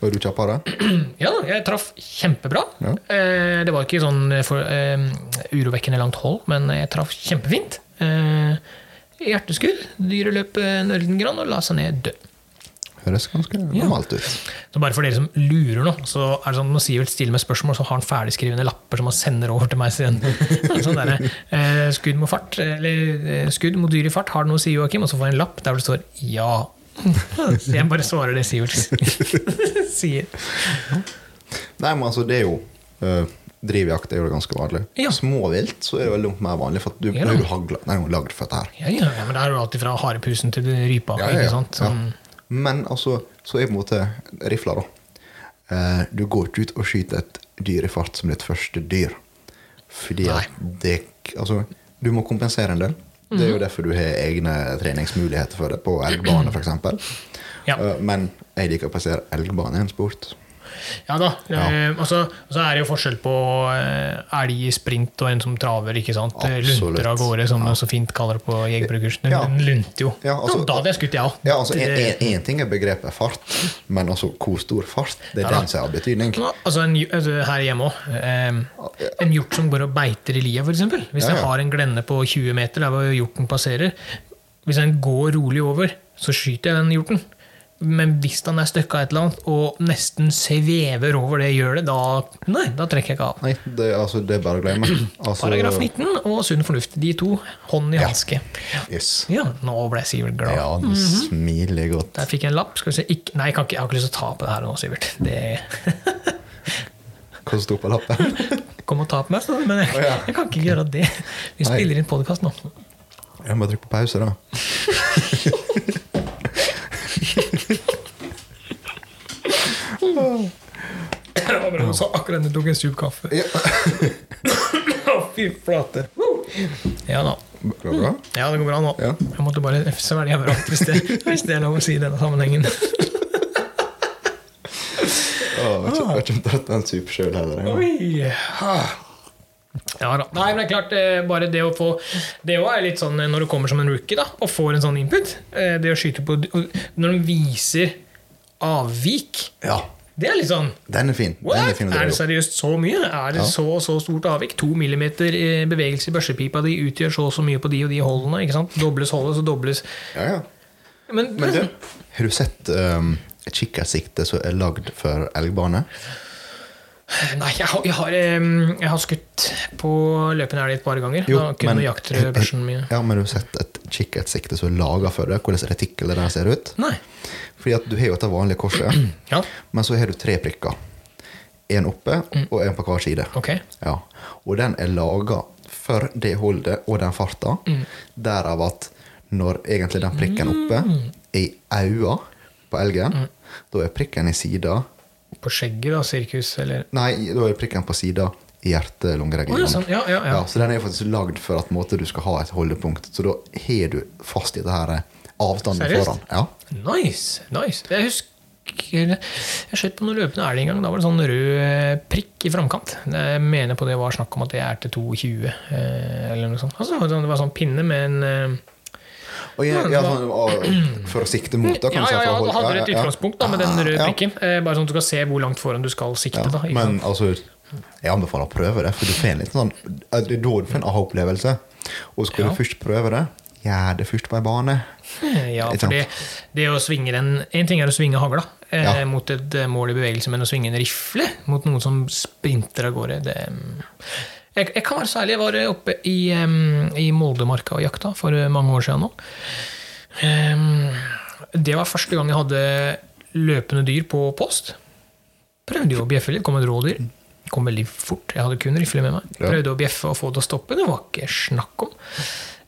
Var du kjappere? ja, jeg traff kjempebra. Ja. Eh, Det var ikke sånn for, eh, urovekkende langt hold, men jeg traff kjempefint. Uh, Hjerteskudd. Dyret løp en ørliten og la seg ned død. Høres ganske normalt ut. Så bare for dere som lurer nå, så er det sånn når Sivert stiller med spørsmål, så har han ferdigskrivende lapper som han sender over til meg. Siden. Sånn der, eh, skudd mot fart, eller eh, skudd mot dyr i fart, har det noe å si, Joakim? Og så får jeg en lapp der det står ja. Så jeg bare svarer det Sivert sier. Nei, men altså, det er jo uh, Drivjakt er jo ganske vanlig. Ja. Småvilt så er det veldig mer vanlig, for du, Ja. nå du hagla, nei, du lagd for dette her. Ja, ja, ja, men det er jo alltid fra harepusen til rypa. Ja, ja, ikke ja. sant? Sånn, Men altså, så er på en måte rifla, da. Eh, du går ikke ut og skyter et dyr i fart som ditt første dyr. Fordi Nei. at det Altså, du må kompensere en del. Det Mhm. er jo derfor du har egne treningsmuligheter for det, på elgbane f.eks. Ja. Uh, men jeg liker å passere elgbane i en sport. Ja da. Ja. Eh, og så er det jo forskjell på eh, elg i sprint og en som traver. ikke sant? Eh, Absolutt. Lunter av gårde, som man så fint kaller det på jegerprøvekursen. Den, Ja. den lunter jo. Ja, altså- da hadde jeg skutt, jeg òg. Ja, altså, Én ting er begrepet fart, men altså hvor stor fart, det er Ja den som har betydning. Altså en, altså her hjemme òg. Eh, en hjort som går og beiter i lia, f.eks. Hvis Ja, jeg ja. har en glenne på 20 meter der hvor hjorten passerer Hvis den går rolig over, så skyter jeg den hjorten. Men hvis han er støkka et eller annet og nesten svever over det gjølet, da, nei, da trekker jeg ikke av. Nei, det, altså, det er bare å glemme. Altså, Paragraf 19 og sunn fornuft. De to, hånd i Ja. hanske. Yes. Ja, nå ble Sivert glad. Ja, den smiler godt. Der fikk jeg en lapp. Skal vi se. Ikke, nei, jeg, kan ikke, jeg har ikke lyst til å ta på det her nå, Sivert. Det Hva sto på lappen? Kom og ta på meg, det, men jeg, jeg kan ikke gjøre det. Vi spiller inn podkast nå. Jeg må trykke på pause, da. Det var bra, så akkurat jeg tok en sup kaffe. Ja. Fy flate. Ja da. Går det bra? Ja, det går bra nå. Ja. Jeg måtte bare svelge vrakt hvis, det- hvis det er lov å si i denne sammenhengen. Jeg har ikke- jeg har ikke tatt en sup sjøl heller. Oi. Ah. Ja da. Nei, men det er klart, eh, bare det å få Det òg er litt sånn eh, når du kommer som en rookie da, og får en sånn input. eh, Det å skyte på og Når de viser avvik, Ja, det er litt sånn den er fin. Den er fin Er det seriøst så mye? Er det Ja. så så stort avvik? To millimeter eh, bevegelse i børsepipa di utgjør så og så mye på de og de holdene. ikke sant? Dobles holdet, så dobles Ja, ja. Men, Men du, har du sett um, et kikkertsikte som er lagd for elgbane? Nei, jeg har, jeg, har, jeg har skutt på løpende elg et par ganger. Jo, da kunne men- jaktrødbørsen min Ja, men har du sett et kikkertsikte som er laga for det? Hvordan retikkelet der ser ut? Nei. Fordi at du har jo dette vanlige korset, Ja, men så har du tre prikker. En oppe og en på hver side. ok. Ja. Og den er laga for det holdet og den farta. Mm. Derav at når egentlig den prikken oppe er i øya på elgen, Mm. da er prikken i sida På skjegget, da, sirkus, eller Nei, da er prikken på sida i Å, ja, hjerte-lungeregionen. sånn. ja, ja, ja. så den er faktisk lagd for at måte, du skal ha et holdepunkt. Så da har du fast i det her avstanden Seriøst? foran. Ja. Nice! nice. Jeg husker Jeg skjøt på noen løpende elg en gang. Da var det sånn rød eh, prikk i framkant. Jeg mener på det var snakk om at det er til 2,20 eh, eller noe sånt. Altså, det var sånn- sånn pinne med en eh, Og jeg, ja, sånn, og, for å sikte mot, kanskje. Ja, ja, ja, du hadde et utgangspunkt da, med den røde prikken. Eh, Bare sånn at du skal se hvor langt foran du skal sikte. Ja, da, men altså, jeg anbefaler å prøve det, for du får en litt sånn Det er da du får en aha-opplevelse. Og skal du først prøve det, gjør det først på ei bane. Ja, for det, det å svinge den En ting er å svinge hagla eh, mot et eh, mål i bevegelse, men å svinge en rifle mot noen som sprinter av gårde, det. Jeg, jeg kan være så ærlig, jeg var oppe i, um, i Moldemarka og jakta for eh, mange år siden nå. Um, det var første gang jeg hadde løpende dyr på post. Prøvde jo å bjeffe litt, kom et rådyr. Kom veldig fort. Jeg hadde kun rifle med meg. Jeg Prøvde å bjeffe og få det å stoppe. Det var ikke snakk om.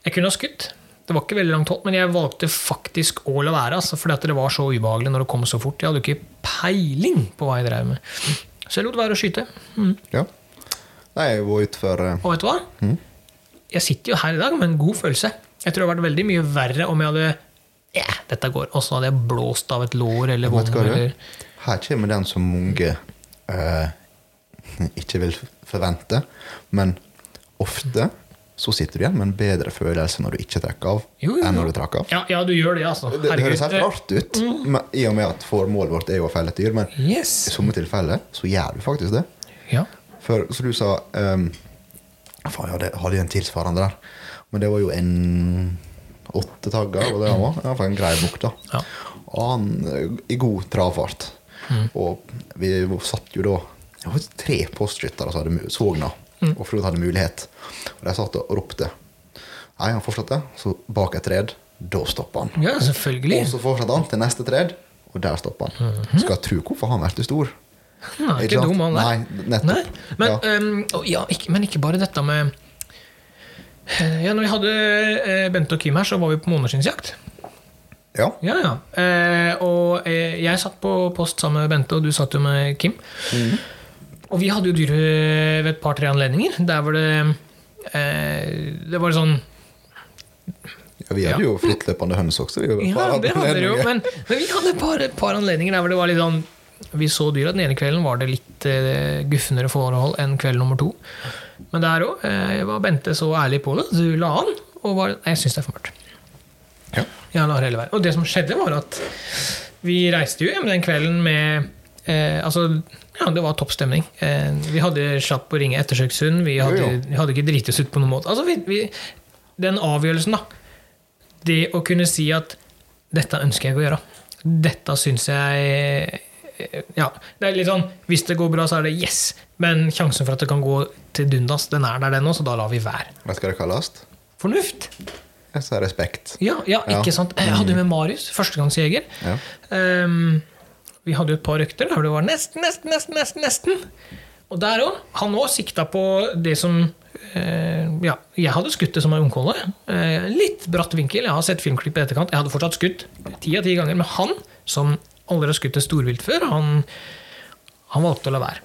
Jeg kunne ha skutt. Det var ikke veldig langt hold, men jeg valgte faktisk å la være. Altså, fordi det var så ubehagelig når det kom så fort. Jeg hadde jo ikke peiling på hva jeg drev med. Så jeg lot være å skyte. Mm. Ja. Nei, jeg var utfor uh... Og vet du hva? Jeg sitter jo her i dag med en god følelse. Jeg tror det hadde vært veldig mye verre om jeg hadde ja, dette går. Og så hadde jeg blåst av et lår eller vogn. Eller... Her kommer den som mange uh, ikke vil forvente, men ofte så sitter du igjen med en bedre følelse når du ikke trekker av, Jo, jo, enn når du trekker av. Ja, ja, du gjør det, altså. Det, det høres helt rart ut, men, i og med at formålet vårt er jo å felle et dyr, men i Yes. somme tilfeller så gjør du faktisk det. Ja. For som du sa um, Faen, jeg hadde, hadde en tilsvarende der. Men det var jo en åtte tagger, og det han var? Iallfall en grei bukk, da. Ja. Og han eh, i god travfart. Og vi satt jo da Det var tre postskyttere som hadde sogna, mm. og Frode hadde mulighet. Og de satt og ropte. Nei, han fortsatte. Så bak et tred, da stoppa han. ja, selvfølgelig. Og så fortsatte han til neste tred, og der stoppa han. Skal tro hvorfor han ble stor. Nei, Ikke ikke dum, han der. Nei. Nei, Men, Ja. um, ja, ikke, men ikke bare dette med eh, ja, når vi hadde eh, Bente og Kim her, så var vi på måneskinnsjakt. Ja. Ja, ja. Eh, og eh, jeg satt på post sammen med Bente, og du satt jo med Kim. Mm. Og vi hadde jo dyr ved et par-tre anledninger. Der var det eh, Det var sånn Ja, vi hadde jo frittløpende høns også. Vi, Ja, det hadde dere jo. Men, men vi hadde et par, par anledninger der hvor det var litt sånn Vi så dyra. Den ene kvelden var det litt eh, guffenere forhold enn kveld nummer to. Men der òg eh, var Bente så ærlig på det. Du la an. Og var Nei, jeg syns det er for mørkt. Ja. Være. Og det som skjedde, var at vi reiste jo hjem den kvelden med eh, Altså, ja, det var topp stemning. Eh, vi hadde slapp å ringe ettersøkshund. Vi hadde, Jo, jo. vi hadde ikke driti oss ut på noen måte. Altså, vi, vi, den avgjørelsen, da. Det å kunne si at dette ønsker jeg å gjøre. Dette syns jeg Ja, det er litt sånn Hvis det går bra, så er det yes. Men sjansen for at det kan gå til dundas, den er der, den òg, så da lar vi være. Hva hva det kalles? Fornuft. Jeg sa respekt. Ja, ja, ikke sant? Jeg hadde jo med Marius, førstegangsjeger. Ja. Um, vi hadde jo et par økter der det var nesten, nesten, nesten, nesten. nesten. Og der òg. Han òg sikta på det som eh, Ja, jeg hadde skutt det som en ungkolle. Eh, litt bratt vinkel. Jeg har sett filmklipp i etterkant. Jeg hadde fortsatt skutt ti av ti ganger. Men han, som aldri har skutt et storvilt før, han, han valgte å la være.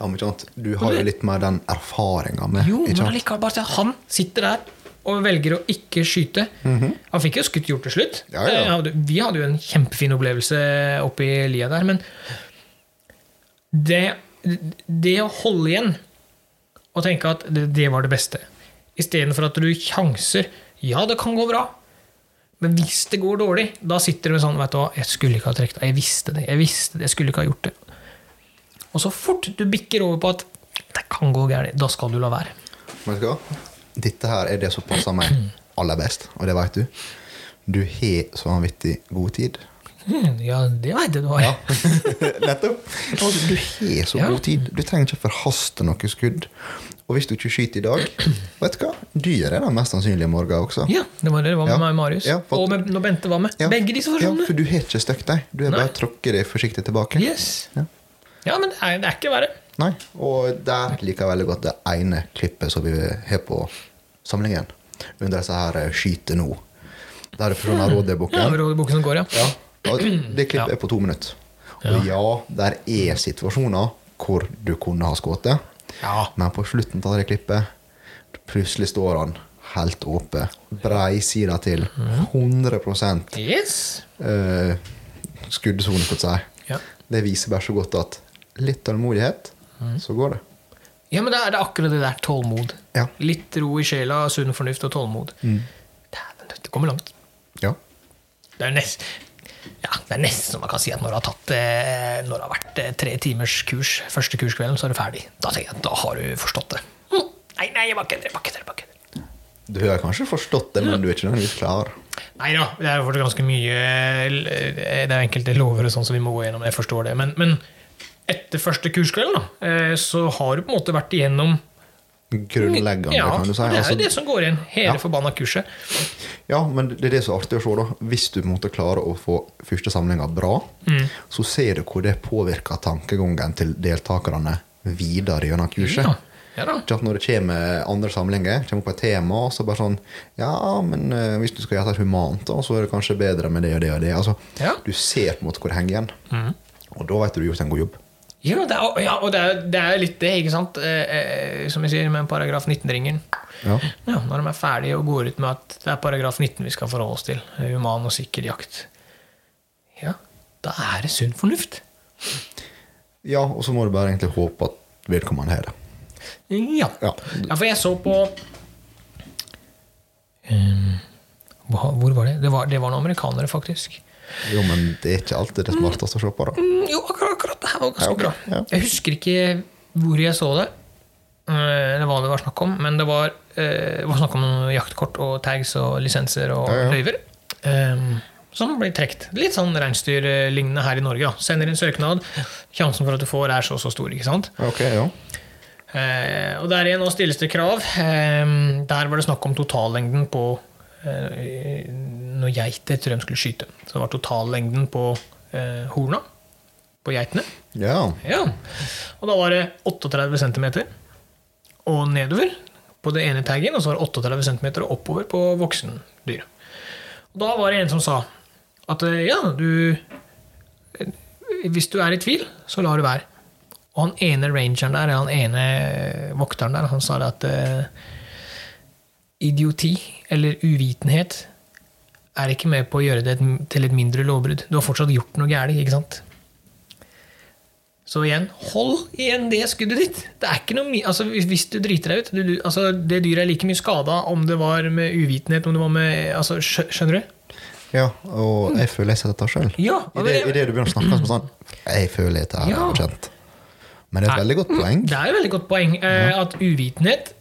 Ja, men sant? Du har jo litt mer den erfaringa med Jo, men allikevel bare han sitter der og velger å ikke skyte. Han fikk jo skutt gjort til slutt. Ja, ja. Vi hadde jo en kjempefin opplevelse oppe i lia der, men det, det å holde igjen og tenke at det, det var det beste, istedenfor at du sjanser Ja, det kan gå bra, men hvis det går dårlig, da sitter du med sånn Vet du hva, jeg skulle ikke ha trukket av. Jeg visste det. Jeg visste det, jeg skulle ikke ha gjort det. Og så fort du bikker over på at det kan gå gærent, da skal du la være. Vet du hva? Dette her er det som passer meg aller best, og det veit du. Du har så vanvittig god tid. Hmm, ja, det veit jeg du har. Nettopp. Altså, du har så Ja. god tid. Du trenger ikke forhaste noe skudd. Og hvis du ikke skyter i dag, vet du hva? Dyr er det mest sannsynlig i morgen også. Ja, det var det det var med Ja. meg og Marius. Ja, for- og med, når Bente var med. Ja. Begge disse Ja, for du har ikke støkt deg. Du har bare tråkket deg forsiktig tilbake. Yes. Ja. Ja, men det er, det er ikke verre. Nei, Og der liker jeg veldig godt det ene klippet som vi har på samlingen. Under disse her eh, 'Skyte nå'. Der er fra Ja, rådeboken. Rådeboken som går, ja. Ja, og det klippet Ja. er på to minutter. Og ja, der er situasjoner hvor du kunne ha skutt, Ja. men på slutten av det klippet plutselig står han helt åpen, breisida til, 100 Yes. uh, skuddsone, for å si. Ja. Det viser bare så godt at litt tålmodighet, så går det. Ja, men det er, det akkurat det der tålmod. Ja. Litt ro i sjela, sunn fornuft og tålmod. Dæven, det kommer langt. Ja. Det er nest, ja, det er nesten som man kan si at når du har, tatt, eh, når det har vært eh, tre timers kurs, første kurskvelden, så er du ferdig. Da tenker jeg at da har du forstått det. Hm. Nei, nei, jeg bare kødder. bare kødder, bare kødder. Du har kanskje forstått det, men du er ikke nødvendigvis klar. Nei da, det er fortsatt ganske mye eh, Det er enkelte lover og sånn som vi må gå gjennom. Jeg forstår det. Men, men etter første kurskvelden, da, så har du på en måte vært igjennom Grunnleggende, Ja, kan du si. det er Altså, det som går igjen. Hele Ja. forbanna kurset. ja, men det er det som er artig å se. da. Hvis du måtte klare å få første samlinga bra, Mm. så ser du hvor det påvirker tankegangen til deltakerne videre gjennom kurset. Ja, ja. Når det kommer andre samlinger, kommer opp et tema, så bare sånn Ja, men eh, hvis du skal gjøre det humant, da, så er det kanskje bedre med det og det og det. Altså, Ja. Du ser på en måte hvor det henger igjen. Mm. Og da vet du du har gjort en god jobb. Ja, det er, ja og det er, det er litt det, ikke sant? Eh, eh, som jeg sier med paragraf 19-ringen. Ja. Ja, når de er ferdige og går ut med at det er paragraf 19 vi skal forholde oss til, human og sikker jakt, ja, da er det sunn fornuft. ja, og så må du bare egentlig håpe at vedkommende har det. Ja. Ja. ja, for jeg så på um, Hvor var det? Det var, det var noen amerikanere, faktisk. Jo, men det er ikke alltid det smarteste å se på, da. Mm, Jo, akkurat, akkurat det her var ganske Ja, okay, bra. ja. Jeg husker ikke hvor jeg så det, eh, eller hva det var snakk om, men det var, eh, var snakk om jaktkort og tags og lisenser og Ja, ja. løyver. Um, som blir trukket. Litt sånn reinsdyrlignende her i Norge. Da. Sender inn søknad, sjansen for at du får, er så og så stor. ikke sant? Ok, ja. Eh, og der igjen nå stilles det krav. Eh, der var det snakk om totallengden på når geiter tror de skulle skyte. Så det var totallengden på eh, horna på geitene. Ja. Ja. Og da var det 38 cm og nedover på det ene taggen, og så var det 38 cm og oppover på voksendyr. Og da var det en som sa at eh, ja, du eh, Hvis du er i tvil, så lar du være. Og han ene rangeren der, han ene vokteren der, han sa det at eh, idioti, eller uvitenhet, er ikke med på å gjøre det til et mindre lovbrudd. Du har fortsatt gjort noe galt, ikke sant? Så igjen, hold igjen det skuddet ditt. Det er ikke noe altså, hvis- du driter deg ut du, du, altså, Det dyret er like mye skada om det var med uvitenhet, om det var med altså, Skjønner du? ja. Og jeg føler jeg ser dette sjøl. Ja, I det, I det du begynner å snakke sånn Jeg føler dette er Ja. kjent. Men det er et veldig godt poeng. Det er et veldig godt poeng eh, at uvitenhet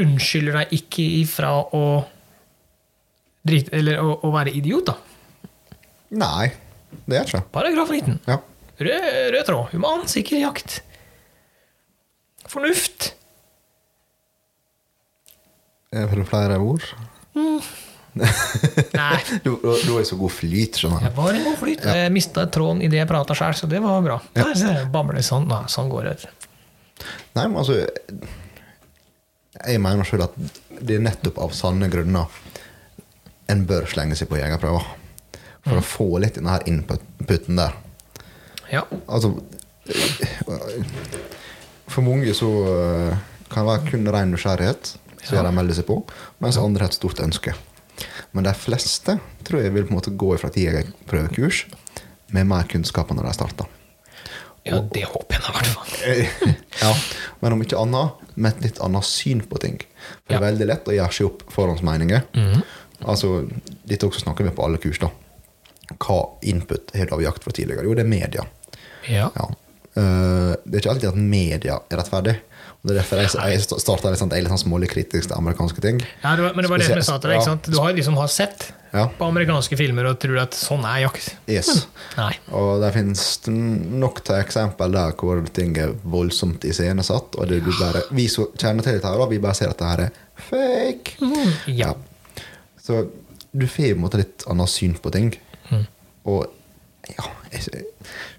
unnskylder deg ikke ifra å drite Eller å, å være idiot, da. Nei, det er ikke. Paragraf 19. Ja. Rød, rød tråd. Human, sikker jakt. Fornuft. Er det flere ord? Nei, Du, du, er så god flyt, skjønner jeg var i god flyt. Jeg mista tråden idet jeg prata sjøl, så det var bra. Der ser sånn. Nei, sånn går det. Nei, men altså Jeg mener sjøl at det er nettopp av sanne grunner en bør slenge seg på jegerprøver. For å få litt denne her inputen der. Ja. Altså For mange så eh, kan det være kun ren nysgjerrighet som gjør de melder seg på, mens andre har et stort ønske. Men de fleste tror jeg vil på en måte gå ifra et jegerprøvekurs med mer kunnskap enn når de starter. Ja, det håper jeg i hvert fall. ja, men om ikke annet, med et litt annet syn på ting. For det er veldig lett å gjøre seg opp forhåndsmeninger. Altså, Dette også snakker vi på alle kurs. da. Hva input har du av jakt fra tidligere? Jo, det er media. Ja. Ja. Eh, det er ikke alltid at media er rettferdig. Og det er derfor jeg, jeg starta litt sånn, litt sånn smålig kritisk til amerikanske ting. Ja, det var, men det var det som jeg sa til deg. Du har liksom har sett Ja. på amerikanske filmer og tror at sånn er jakt. Yes. Nei. Og det finnes nok til eksempel der hvor ting er voldsomt iscenesatt, og det blir bare, vi som kjenner til dette, her, vi bare ser at det her er fake. Ja. Så du får på en måte litt annet syn på ting. Og ja,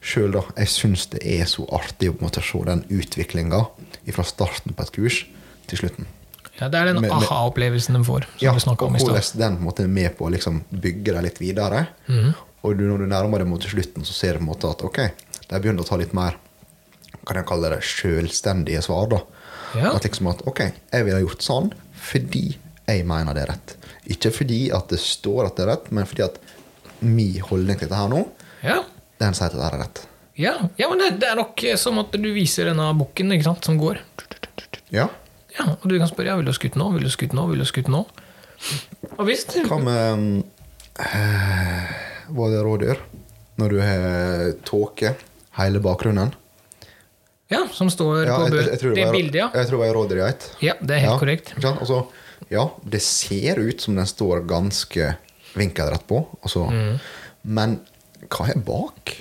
sjøl da, jeg syns det er så artig å se den utviklinga fra starten på et kurs til slutten. Ja, Det er den aha-opplevelsen de får, som Ja, du om i hvordan den måte er med på å liksom bygge deg litt videre. Og du, når du nærmer deg mot slutten, så ser du på en måte at ok, de begynner å ta litt mer kan jeg kalle det selvstendige svar. da. Ja. At liksom at ok, jeg ville gjort sånn fordi jeg mener det er rett. Ikke fordi at det står at det er rett, men fordi at min holdning til dette her nå Ja. den sier at det er rett. Ja, ja men det, det er nok som at du viser denne bukken som går. Ja. Ja, Og du kan spørre ja, vil du ha skutt nå, vil du ha skutt nå, vil du ha skutt nå? Og hvis du Hva med øh, eh, Var det rådyr? Når du har tåke, hele bakgrunnen? Ja, som står Ja, på bø... det, det bildet, ja. Jeg tror det var rådyrgeit. Ja, det er helt Ja, korrekt. Altså, ja, det ser ut som den står ganske vinkelrett på, altså, Mm. men hva er bak?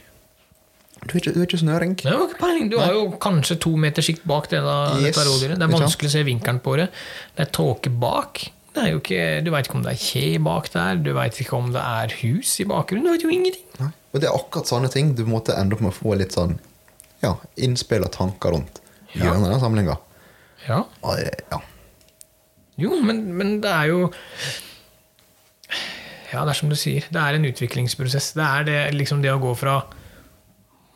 Du er ikke, du er ikke snøring. Det ikke peiling. Du har jo kanskje to meter sikt bak det, da, Yes, dette rådyret. Det er vanskelig å se vinkelen på det. Det er tåke bak. Det ikke, du veit ikke om det er kje bak der, du veit ikke om det er hus i bakgrunnen. Du vet jo ingenting. Nei. Og det er akkurat sånne ting du måtte ende opp med å få litt sånn ja, innspill og tanker rundt Ja. gjennom den samlinga. Ja. Ja. Jo, men, men det er jo Ja, det er som du sier. Det er en utviklingsprosess. Det er det, liksom det å gå fra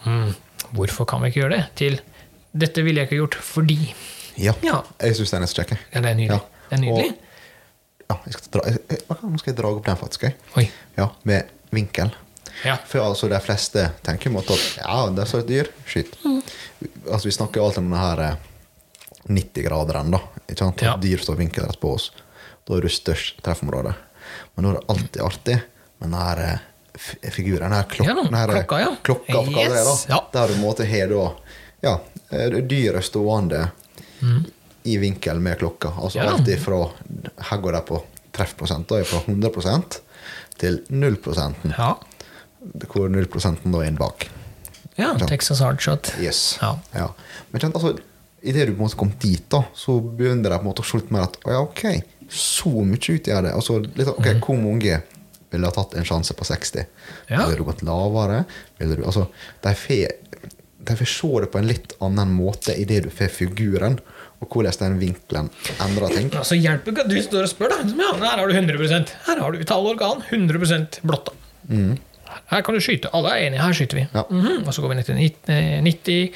hm, Hvorfor kan vi ikke gjøre det? til Dette ville jeg ikke gjort fordi. ja. Ja, Jeg syns den er så kjekk. ja det er nydelig. Ja. Det er nydelig. Ja, jeg skal dra, jeg, jeg, nå skal jeg dra opp den, faktisk. Oi. Ja, Med vinkel. Ja. For altså, de fleste tenker jo at ja, det er så et dyr. Skyt. Altså, vi snakker alltid om denne her eh, 90-graderen, da. Ikke sant? Ja. Dyr står vinkelrett på oss. Da er du størst treffområde. Men nå er det alltid artig med den her eh, figuren. Her klok Ja, her, eh, klokka, ja. klokka for kalle det, da. Ja. Der du en måte har da ja, eh, dyret stående i vinkel med klokka. Altså Mm. Ja, alt ifra Her går det på treffprosent, da, fra 100 til 0 Ja. hvor 0 da er inn bak. ja. Texas hardshot. Yes. Ja. Ja. Men kjent, altså, idet du på en måte kom dit, da, så begynner det på en måte å se litt mer at ja, ok, så mye utgjør det. Altså, litt, ok, Hvor mange ville ha tatt en sjanse på 60? Mhm. Ja. Ville du gått lavere? Du, altså, de får se det på en litt annen måte idet du får figuren, og hvordan den vinkelen endrer ting. Altså hjelper ikke at du står og spør, da. Ja, her har du 100% Her har du vitale organ. 100% Mm. Her kan du skyte. Alle er enige. Her skyter vi. Ja. Mhm. Og så går vi ned til 90, 90,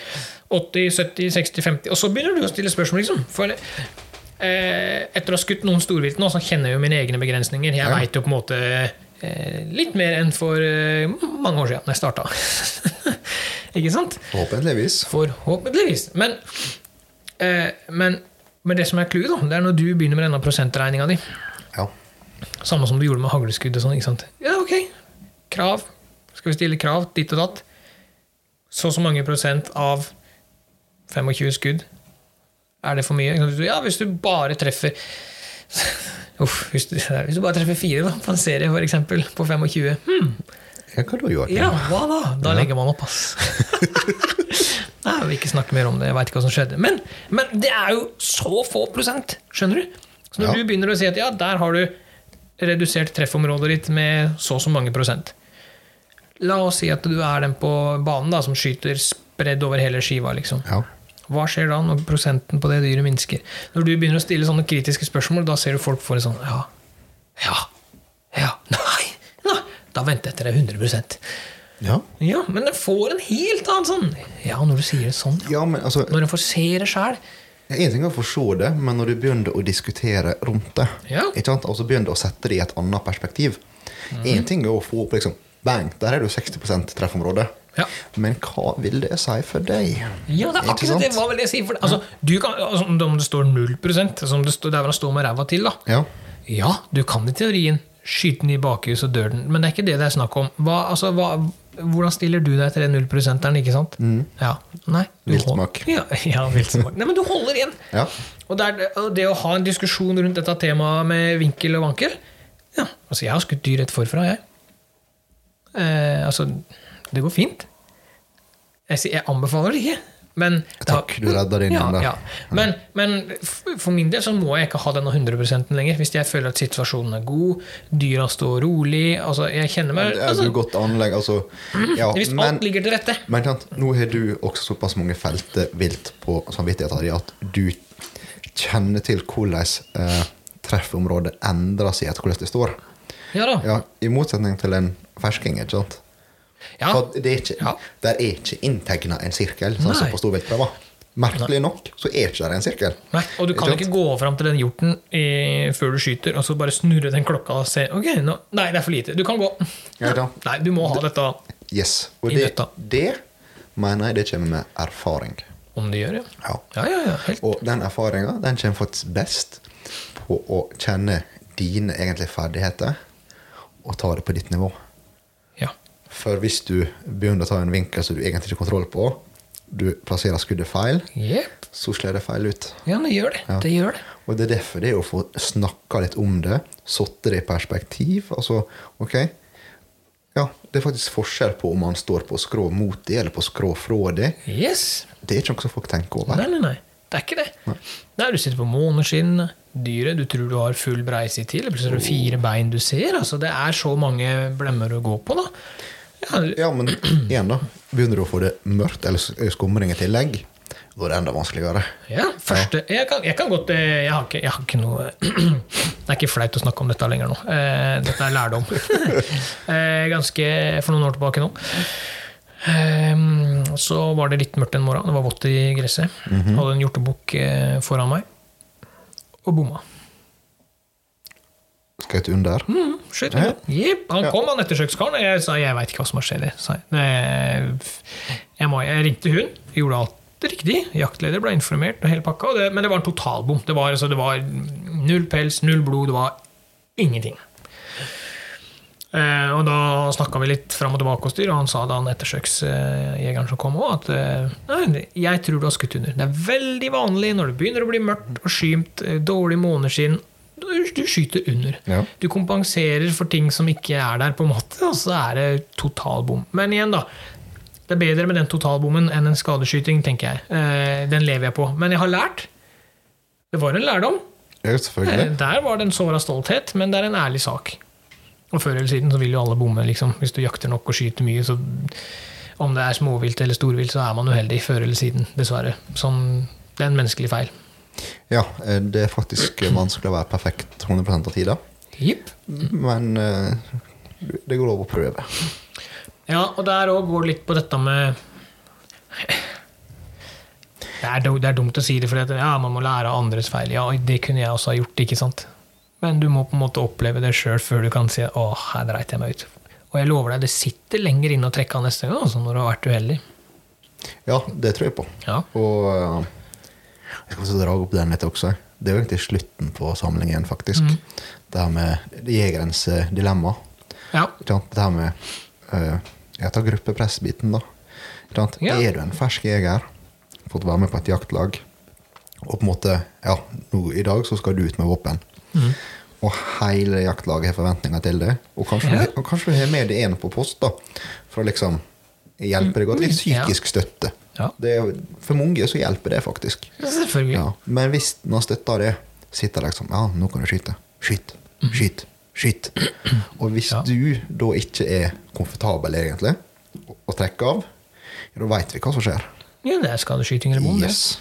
80, 70, 60, 50. Og så begynner du å stille spørsmål, liksom. For eh, etter å ha skutt noen storvilt nå, så kjenner jeg jo mine egne begrensninger. Jeg Ja. vet jo på en måte litt mer enn for eh, mange år siden da jeg starta. ikke sant? Forhåpentligvis. Forhåpentligvis. Men, eh, men, men det som er clouet, det er når du begynner med denne prosentregninga di. Ja. Samme som du gjorde med hagleskudd og sånn. ikke sant? Ja, ok. Krav. Skal vi stille krav ditt og datt? Så og så mange prosent av 25 skudd. Er det for mye? Ja, hvis du bare treffer Uff, hvis du, hvis du bare treffer fire da, på en serie, for eksempel, på 25 hmm, ja, hva da, Joakim? Ja, hva da? Da Ja. legger man opp, ass. Nei, jeg vil ikke snakke mer om det. Jeg veit ikke hva som skjedde. Men, men det er jo så få prosent! Skjønner du? Så når Ja. du begynner å si at ja, der har du redusert treffområdet ditt med så og så mange prosent La oss si at du er den på banen da, som skyter spredd over hele skiva. liksom. Ja. Hva skjer da når prosenten på det dyret minsker? Når du begynner å stille sånne kritiske spørsmål, da ser du folk få en sånn Ja. Ja. Ja. Nei. Nei. Da venter jeg til det er 100% ja. Ja, men den får en helt annen sånn Ja, når du sier det sånn. Ja. Ja, men altså Når en får se det sjæl. En ting er å få se det, men når du begynner å diskutere rundt det, Ja. ikke sant? og så begynner du å sette det i et annet perspektiv Én mm. ting er å få opp liksom Bang, der er du 60% treffområde. Ja. Men hva vil det si for deg? Ja, det er akkurat akkurat det. Hva vil jeg si? For, altså, du kan, altså, om det står 0% som det står, der hvor han står med ræva til, da. Ja. Ja, du kan i teorien skyte den i bakhuset og dør den, men det er ikke det det er snakk om. Hva, altså, hva, hvordan stiller du deg til den 0 ikke sant? Ja, nei. Viltsmak. Ja, ja viltsmak. Nei, men du holder igjen. Ja. Og det, er, det å ha en diskusjon rundt dette temaet med vinkel og vankel ja, altså Jeg har skutt dyr rett forfra, jeg. Eh, altså, det går fint. Jeg, anbefaler det ikke. Men Takk, du redda det inn ja, ja. Men, men for min del så må jeg ikke ha denne 100% lenger. Hvis jeg føler at situasjonen er god, dyra står rolig altså Jeg kjenner meg Det er altså, jo godt anlegg, altså. Ja, Hvis men, alt ligger til rette. men nå har du også såpass mange felter vilt på samvittigheten din at du kjenner til hvordan eh, treffområdet endrer seg etter hvordan det står. Ja da. Ja, I motsetning til en fersking. ikke sant? Ja. For det er ikke, Ja. Der er ikke inntegna en sirkel, sånn som på storviltprøver. Merkelig nok så er ikke der en sirkel. Nei, og du kan ikke, ikke gå fram til den hjorten i, før du skyter, og så bare snurre den klokka og se Ok, nå, nei, det er for lite. Du kan gå. Ja. Nei, du må ha dette Yes. Og I det, dette. det mener jeg det kommer med erfaring. Om det gjør, ja. Ja. Ja, ja, ja. Helt. Og den erfaringa den kommer faktisk best på å kjenne dine egentlige ferdigheter og ta det på ditt nivå. For hvis du begynner å ta en vinkel som du egentlig ikke har kontroll på, du plasserer skuddet feil, yep. så slår det feil ut. Ja, det gjør det. Ja. Det gjør det. Og det er derfor det er å få snakka litt om det, satt det i perspektiv. Altså, ok Ja, det er faktisk forskjell på om man står på skrå mot det, eller på skrå fra det. Yes. Det er ikke noe som folk tenker over. Nei, nei, nei. Det er ikke det. Nei, Du sitter på måneskinnet, dyret, du tror du har full breisi til, plutselig er det fire bein du ser. Altså, det er så mange blemmer å gå på, da. Ja, men igjen, da. Begynner du å få det mørkt eller s- skumring i tillegg, da er det enda vanskeligere. ja første jeg kan, jeg kan godt eh, Jeg har ikke, jeg har ikke noe Det er ikke flaut å snakke om dette lenger nå. Eh, Dette er lærdom. Eh, Ganske for noen år tilbake nå. Eh, Så var det litt mørkt en morgen. Det var vått i gresset. Hadde en hjortebukk eh, foran meg. Og bomma. Skøyt under. Mm, skjøt Ja. Jepp, han kom, han ettersøkskaren, og jeg sa jeg veit ikke hva som har skjedd. jeg. Må, jeg ringte hun, gjorde alt riktig. Jaktleder ble informert, og hele pakka, og det, men det var en totalbom. Det var, altså, det var null pels, null blod, det var ingenting. Eh, og da snakka vi litt fram og tilbake hos dyr, og han sa da han ettersøksjegeren som kom òg, at eh, nei, jeg tror du har skutt under. Det er veldig vanlig når det begynner å bli mørkt og skymt, eh, dårlig måneskinn, du, skyter under. Ja. Du kompenserer for ting som ikke er der, på en måte, og så er det totalbom. Men igjen, da. Det er bedre med den totalbommen enn en skadeskyting, tenker jeg. Eh, den lever jeg på. Men jeg har lært. Det var en lærdom. Ja, Eh. Der var det en såra stolthet, men det er en ærlig sak. Og før eller siden så vil jo alle bomme, liksom. Hvis du jakter nok og skyter mye, så om det er småvilt eller storvilt, så er man uheldig før eller siden, dessverre. Sånn, det er en menneskelig feil. Ja, eh, det er faktisk vanskelig å være perfekt 100% av tida, Yep. men eh, det går lov å prøve. Ja, og der òg går det litt på dette med det er, det er dumt å si det, for ja, man må lære av andres feil. Ja, det kunne jeg også ha gjort, ikke sant? Men du må på en måte oppleve det sjøl før du kan si 'å, her dreit jeg meg ut'. Og jeg lover deg, det sitter lenger inne å trekke av neste gang altså, når du har vært uheldig. Ja, det tror jeg på. Ja. Og eh, jeg også dra opp den litt også. Det er jo egentlig slutten på samlingen, faktisk. Det her med jegerens eh, dilemma. ja. Det her med uh, Jeg tar gruppepressbiten, da. Ja. Er du en fersk jeger, fått være med på et jaktlag, og på en måte Ja, nå, i dag så skal du ut med våpen. Og hele jaktlaget har forventninger til det. Og kanskje, Ja. og kanskje du har med deg en på post da, for å liksom hjelpe deg godt. Litt Ja. psykisk støtte. Ja. Det er, for mange så hjelper det faktisk. Selvfølgelig. Ja. Men hvis man støtter det, sitter liksom Ja, nå kan du skyte. Skyt. Skyt. Skyt. Og hvis Ja. du da ikke er komfortabel, egentlig, og- trekke av, ja, da veit vi hva som skjer. Ja, det er skadeskyting eller bom. Yes.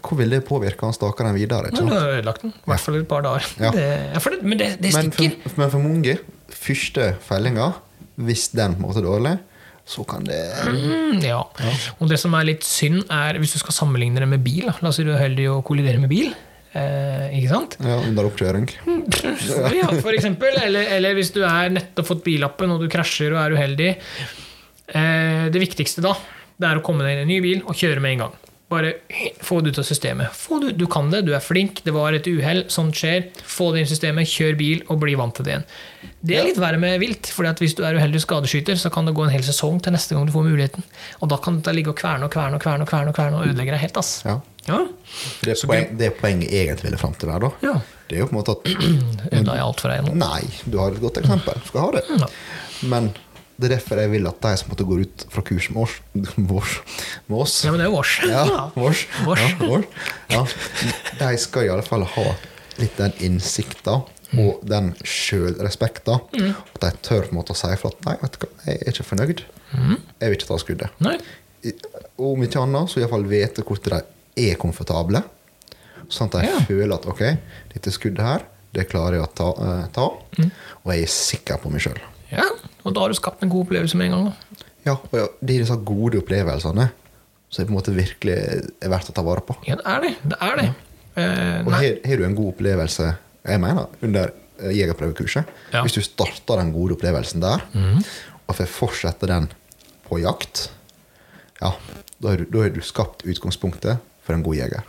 Hvor vil det påvirke han stakkaren videre? Ikke Men sant? har ødelagt den. I hvert fall et par dager. Ja. Det, det, men det, det Men stikker. for, men for mange, første fellinga, hvis den på en måte er dårlig, så kan det Mm, ja. Og det som er litt synd, er hvis du skal sammenligne det med bil. La oss si du er heldig å kollidere med bil. Eh, ikke sant? ja, under oppkjøring. Ja, for eksempel. Eller, eller hvis du er nettopp fått billappen og du krasjer og er uheldig. Eh, det viktigste da, det er å komme deg inn i en ny bil og kjøre med en gang. Bare få det ut av systemet. Ut. du kan det, du er flink, det var et uhell, sånt skjer. Få det inn i systemet, kjør bil og bli vant til det igjen. Det er litt verre med vilt, for hvis du er uheldig skadeskyter, så kan det gå en hel sesong til neste gang du får muligheten. Og da kan det ligge og kverne og kverne og kverne og kverne og, kverne og ødelegge deg helt. ass. Ja. Ja. Det, er poeng, det er poenget jeg egentlig ville fram til der, da. Ja. Det er jo på en måte at Ødela jeg alt for deg nå? Nei, du har et godt eksempel. Du skal ha det. Ja. Men det er derfor jeg vil at de som måtte gå ut fra kurs med oss, med oss Ja, men det er vårs. ja, vårs, ja, ja, de skal i alle fall ha litt den innsikta og den sjølrespekta. At de tør på en måte å si fra at nei, vet du hva, jeg er ikke fornøyd. Jeg vil ikke ta skuddet. Nei. Og om ikke annet, så iallfall vite hvor de er komfortable. Sånn at de Ja. føler at ok, dette skuddet her, det klarer jeg å ta, uh, ta og jeg er sikker på meg sjøl. Ja, og da har du skapt en god opplevelse med en gang. da. Ja, og ja, det er disse gode opplevelsene som på en måte virkelig er verdt å ta vare på. Ja, det er det. Det er det. Eh, Og har du en god opplevelse jeg mener, under eh, jegerprøvekurset Ja. Hvis du starter den gode opplevelsen der, og får fortsette den på jakt, ja, da har du, da har du skapt utgangspunktet for en god jeger.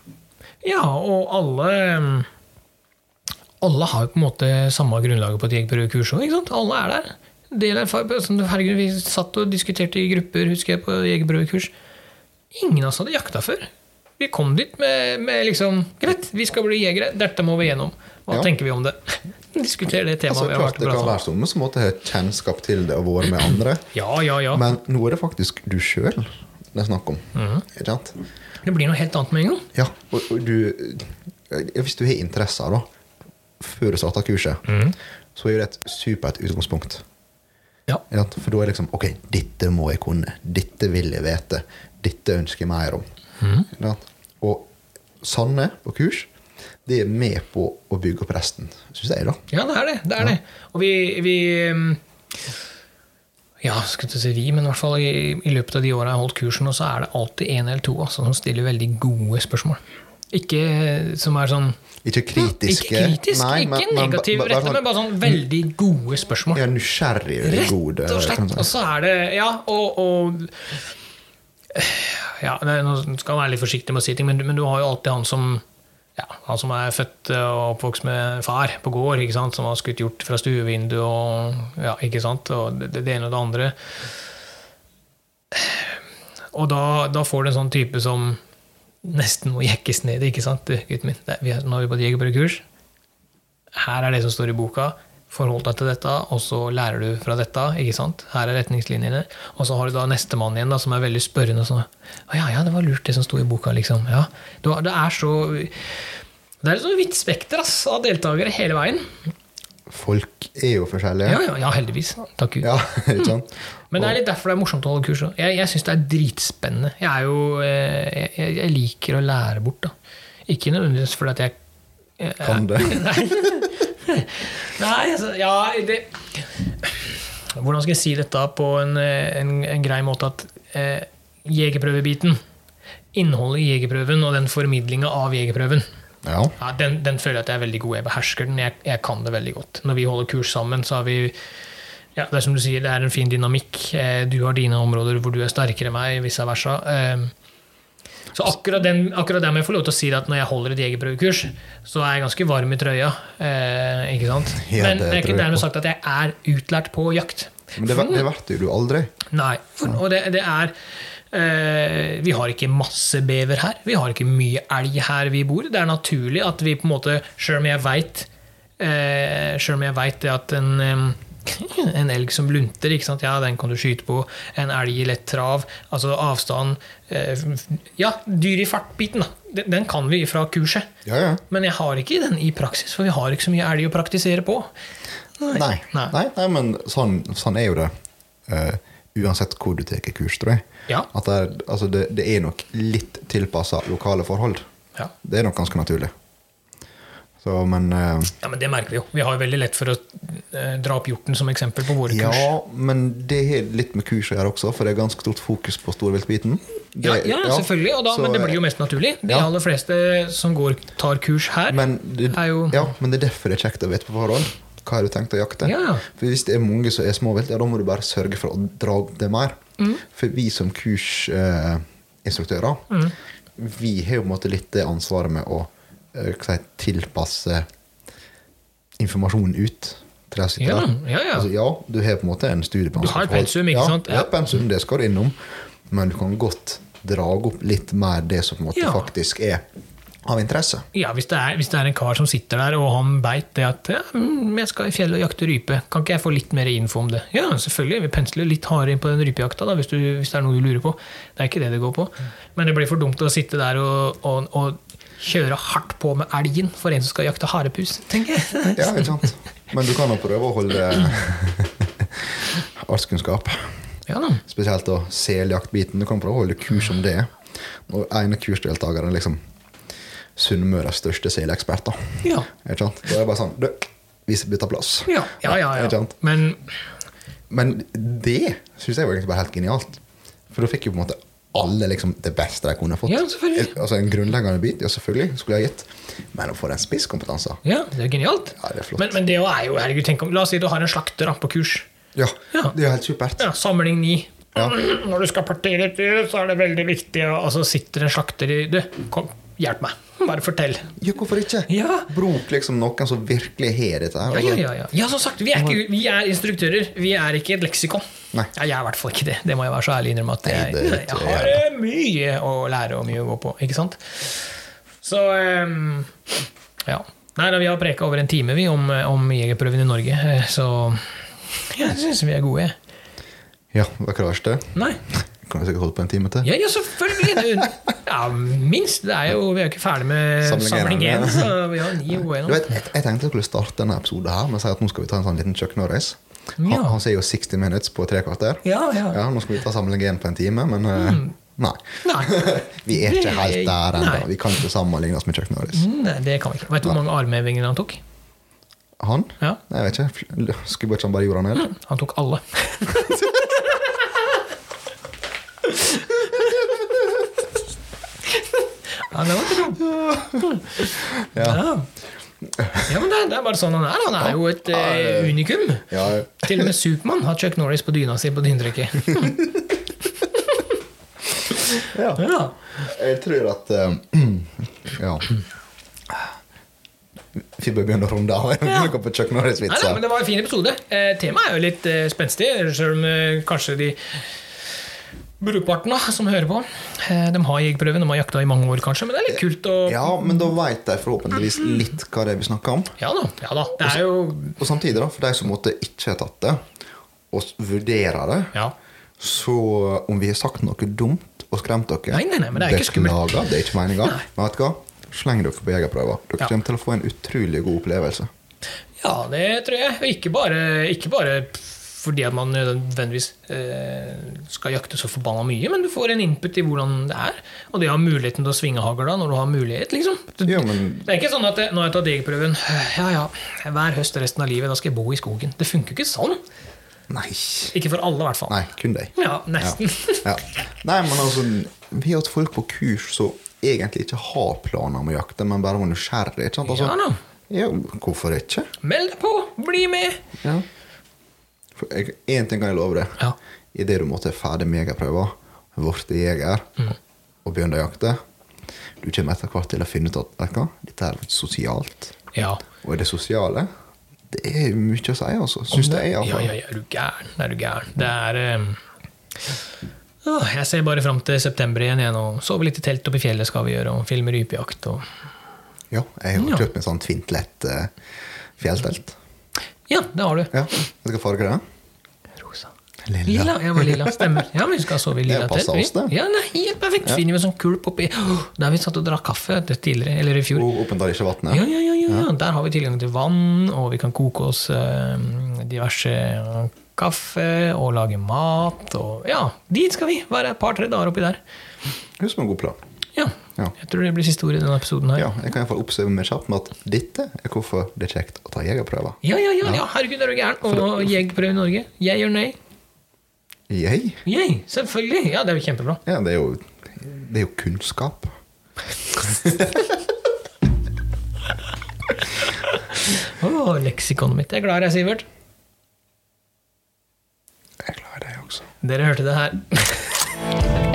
Ja, og alle mm, Alle har på en måte samme grunnlaget på et jegerprøvekurs òg? Alle er der. Del erfar- sånn, herregud, vi satt og diskuterte i grupper, husker jeg, på jegerprøvekurs. Ingen av oss hadde jakta før. Vi kom dit med, med liksom Greit, vi skal bli jegere. Dette må vi gjennom. Hva Ja. tenker vi om det? Diskuter det temaet Altså, vi har vært Det kan være sånn som måtte ha kjennskap til det og vært med andre. Ja, ja, ja. Men nå er det faktisk du sjøl det er snakk om. Ikke sant? Det blir noe helt annet med en gang. Ja, og, og du Hvis du har interesser, da, før du starter kurset, Mhm. så er det et supert utgangspunkt. Ja. For da er det liksom Ok, dette må jeg kunne. Dette vil jeg vite. Dette ønsker jeg mer om. Mm. Og Sanne på kurs, det er med på å bygge opp resten, syns jeg, da. Ja, det er det. det, er det. Og vi, vi um, Ja, skal ikke si vi, men i hvert fall i, i løpet av de åra jeg har holdt kursen, så er det alltid en eller to altså, som stiller veldig gode spørsmål. Ikke som er sånn Ikke kritiske. Ikke kritisk, Nei, ikke men- men negativ ba- rette, sånn- men bare sånn veldig gode spørsmål. Ja, nysgjerrig Rett gode. og slett. Og så er det Ja, og, og ja, Nå skal man være litt forsiktig med å si ting, men, men du har jo alltid han som ja, han som er født og oppvokst med far på gård, ikke sant? som har skutt hjort fra stuevinduet og ja, ikke sant? Og det, det ene og det andre. Og da, da får du en sånn type som nesten må jekkes ned. ikke sant, gutten min? Det, vi er, nå er vi på et jegerprøvekurs. Her er det som står i boka. Forhold deg til dette, og så lærer du fra dette. ikke sant? Her er retningslinjene. Og så har du da nestemann igjen, da, som er veldig spørrende. Sånn, å ja, ja, det var lurt, det som sto i boka. liksom. Ja, Det er så Det er et sånt vidt spekter ass, av deltakere hele veien. Folk er jo forskjellige. Ja, ja, ja heldigvis. Takk Gud. Ja, ikke sant? Men det er litt derfor det er morsomt å holde kurs. Jeg, jeg syns det er dritspennende. Jeg, er jo, eh, jeg, jeg liker å lære bort, da. Ikke nødvendigvis fordi at jeg jeg- Kan det. Nei, altså, ja det, Hvordan skal jeg si dette på en, eh, en, en grei måte? At eh, jegerprøvebiten, innholdet i jegerprøven og den formidlinga av jegerprøven, Ja. ja, den, den føler jeg at jeg er veldig god. Jeg behersker den. Jeg, jeg kan det veldig godt. Når vi holder kurs sammen, så har vi ja, Det er som du sier, det er en fin dynamikk. Eh, Du har dine områder hvor du er sterkere enn meg, vice versa. Eh, Så akkurat, den, akkurat der må jeg få lov til å si det at når jeg holder et jegerprøvekurs, så er jeg ganske varm i trøya. Eh, ikke sant? Men det er ikke dermed sagt at jeg er utlært på jakt. Men det, det ble jo du aldri. Nei. Og det, det er Vi har ikke masse bever her. Vi har ikke mye elg her vi bor. Det er naturlig at vi på en måte, sjøl om jeg veit eh, Sjøl om jeg veit at en en elg som lunter, ja, den kan du skyte på. En elg i lett trav. Altså avstand eh, Ja, dyr i fart-biten, da. Den, den kan vi fra kurset. Ja, ja. Men jeg har ikke den i praksis, for vi har ikke så mye elg å praktisere på. Nei. Nei. Nei, nei men sånn, sånn er jo det. Uh, uansett hvor du tar kurs, tror jeg. Ja. At det, er, altså det, det er nok litt tilpassa lokale forhold. Ja. Det er nok ganske naturlig. Så, men uh, Ja, men Det merker vi jo. Vi har jo veldig lett for å uh, dra opp hjorten som eksempel på våre kurs. Ja, men det har litt med kurs å gjøre også, for det er ganske stort fokus på storviltbiten. Ja, ja, selvfølgelig, da, så- men det blir jo mest naturlig. De Ja. aller fleste som går, tar kurs her, men det, er jo ja, men det er derfor det er kjekt å vite på forhånd. Hva har du tenkt å jakte? Ja, ja. For Hvis det er mange som er småvilt, ja, da må du bare sørge for å dra det mer. Mm. For vi som kursinstruktører, Mm. vi har jo på en måte litt det ansvaret med å eh, si, tilpasse informasjonen ut til de som sitter Ja, der. ja, ja. Altså, ja, du har på en måte en studieplan. Du har pensum, ikke sant? Ja, Ja. pensum, det skal du innom. Men du kan godt dra opp litt mer det som på en måte faktisk er av interesse. Ja, hvis det, er, hvis det er en kar som sitter der, og han veit det at ja, jeg skal i fjellet og jakte rype, kan ikke jeg få litt mer info om det? Ja, selvfølgelig. Vi pensler litt hardere inn på den rypejakta, da, hvis, du, hvis det er noe du lurer på. Det er ikke det det går på. Men det blir for dumt å sitte der og, og, og kjøre hardt på med elgen for en som skal jakte harepus, tenker jeg. Ja, ikke sant? Men du kan jo prøve å holde artskunnskap. Ja da. Spesielt da seljaktbiten. Du kan prøve å holde kurs om det. Når en kursdeltakeren er liksom Sunnmøres største selekspert. da. Ja. Ikke sant? Da er det bare sånn Du, vi bytter plass. Ja, ja, ja. Ja. Men Men det syns jeg var egentlig bare helt genialt. For da fikk jo på en måte alle liksom det beste de kunne fått. Ja, selvfølgelig. Altså En grunnleggende bit, ja selvfølgelig, skulle jeg gitt. Men å få den spisskompetansen ja, det er genialt. Ja, det er flott. Men, men det er jo, herregud, tenk om, La oss si du har en slakter på kurs. Ja, Ja. det er jo helt supert. Ja, samling ni. Ja. Når du skal partere så er det veldig viktig Og så sitter en slakter i Du, kom, hjelp meg. Bare fortell. Ja, hvorfor ikke? Ja. Bruk liksom noen som virkelig har dette her. Ja, ja, altså. ja, ja. ja som sagt, vi er, ikke, vi er instruktører. Vi er ikke et leksikon. Nei. Ja, jeg er i hvert fall ikke det. Det må jeg være så ærlig innrømme at jeg, det jeg har jeg. eh, mye å lære og mye å gå på. Ikke sant? Så um, ja. Nei, da, vi har preka over en time vi om, om jegerprøven i Norge, eh, så jeg syns vi er gode. Ja, hva er det verste? Nei. Kan vi sikkert holde på en time til? Ja, ja, selvfølgelig! Ja, minst. Det er jo, vi er jo ikke ferdig med Samling én, jeg, jeg tenkte jeg skulle starte denne episoden her med å si at nå skal vi ta en sånn liten Chuck Norris. Han, Ja. han sier jo 60 minutes på tre kvarter. Ja, ja. Ja, Nå skal vi ta samling én på en time, men mm. nei. Nei. Vi er ikke helt der ennå. Vi kan ikke sammenligne oss med Chuck Norris. Nei, det kan vi ikke. Vet du hvor mange armhevinger han tok? Han? Ja. Nei, jeg vet ikke. Skulle ikke han bare gjorde han Mm. Han tok alle. ja, det var ikke dumt. Ja. ja, men det, det er bare sånn han er. Han er jo et eh, unikum. Ja, Til og med Supermann har Chuck Norris på dyna si på dyntrekket. ja. Ja. Jeg tror at uh, Ja. Vi bør begynne å runde av. Ja. på Chuck Nei, nei, men det var en fin episode. Eh, temaet er jo litt eh, spenstig, selv om eh, kanskje de brukparten da, som hører på, eh, de har jegerprøven, de har jakta i mange år kanskje, men det er litt kult å Ja, men da veit de forhåpentligvis litt hva det er vi snakker om. Ja da. ja da, Det er jo Og samtidig, da, for de som måtte ikke har tatt det, og vurderer det, Ja. så om vi har sagt noe dumt og skremt dere Nei, nei, nei, men det er ikke skummelt. Beklager, det er ikke meninga. Men vet du hva? Sleng dere på jegerprøver. Dere Ja. kommer til å få en utrolig god opplevelse. Ja, det tror jeg. Ikke bare, ikke bare fordi at man nødvendigvis eh, skal jakte så forbanna mye, men du får en input i hvordan det er. Og det å ha muligheten til å svinge hagl når du har mulighet, liksom. Det, Ja, men det er ikke sånn at det, når jeg tar jegerprøven, ja ja, hver høst resten av livet, da skal jeg bo i skogen. Det funker jo ikke sånn. Nei. Ikke for alle, i hvert fall. Nei, kun deg. Ja, nesten. Ja. Nei, men altså Vi har hatt folk på kurs som egentlig ikke har planer om å jakte, men bare var nysgjerrige. Altså, Ja da. ja, hvorfor ikke? Meld deg på! Bli med! Ja. Jeg, en ting kan jeg love deg. Ja. Idet du måtte ferdig med jegerprøva, blitt jeger Mm. og begynne å jakte, du kommer etter hvert til å finne ut at hva, dette er sosialt. Ja. Og det sosiale, det er mye å si, altså. Syns jeg, Ja, iallfall. ja, ja, er du gæren? Er du gæren? Det er um, Jeg ser bare fram til september igjen, igjen og sove litt i telt oppe i fjellet skal vi gjøre, og filme rypejakt og Ja, jeg har Ja. kjøpt meg sånn tvint lett eh, fjelltelt. Ja, det har du. Ja, hva farge det er? Rosa. Lilla. Lilla. Ja, men lilla stemmer. Ja, men vi skal sove i Det lilla passer telt. vi. oss, det. Ja, det er helt perfekt. Finner vi en sånn kulp oppi Der vi satt og drakk kaffe det tidligere, eller i fjor. O oppen der ikke vattnet. Ja, ja, ja, ja, ja. Der har vi tilgang til vann, og vi kan koke oss eh, diverse kaffe og lage mat. Og ja, dit skal vi! Være et par-tre dager oppi der. Husk en god plan. Ja. Ja. Jeg tror det blir siste ord i denne episoden her. Ja, jeg kan iallfall oppsummere kjapt med at dette er hvorfor det er kjekt å ta jegerprøver. Ja, ja, ja, ja, herregud, er du gæren? Og jegerprøve i Norge? Jeg gjør nei. Jeg? Jeg, selvfølgelig! Ja, det er jo kjempebra. Ja, det er jo, det er jo kunnskap. Å, leksikonet mitt. Jeg er glad i deg, Sivert. Jeg er glad i deg også. Dere hørte det her.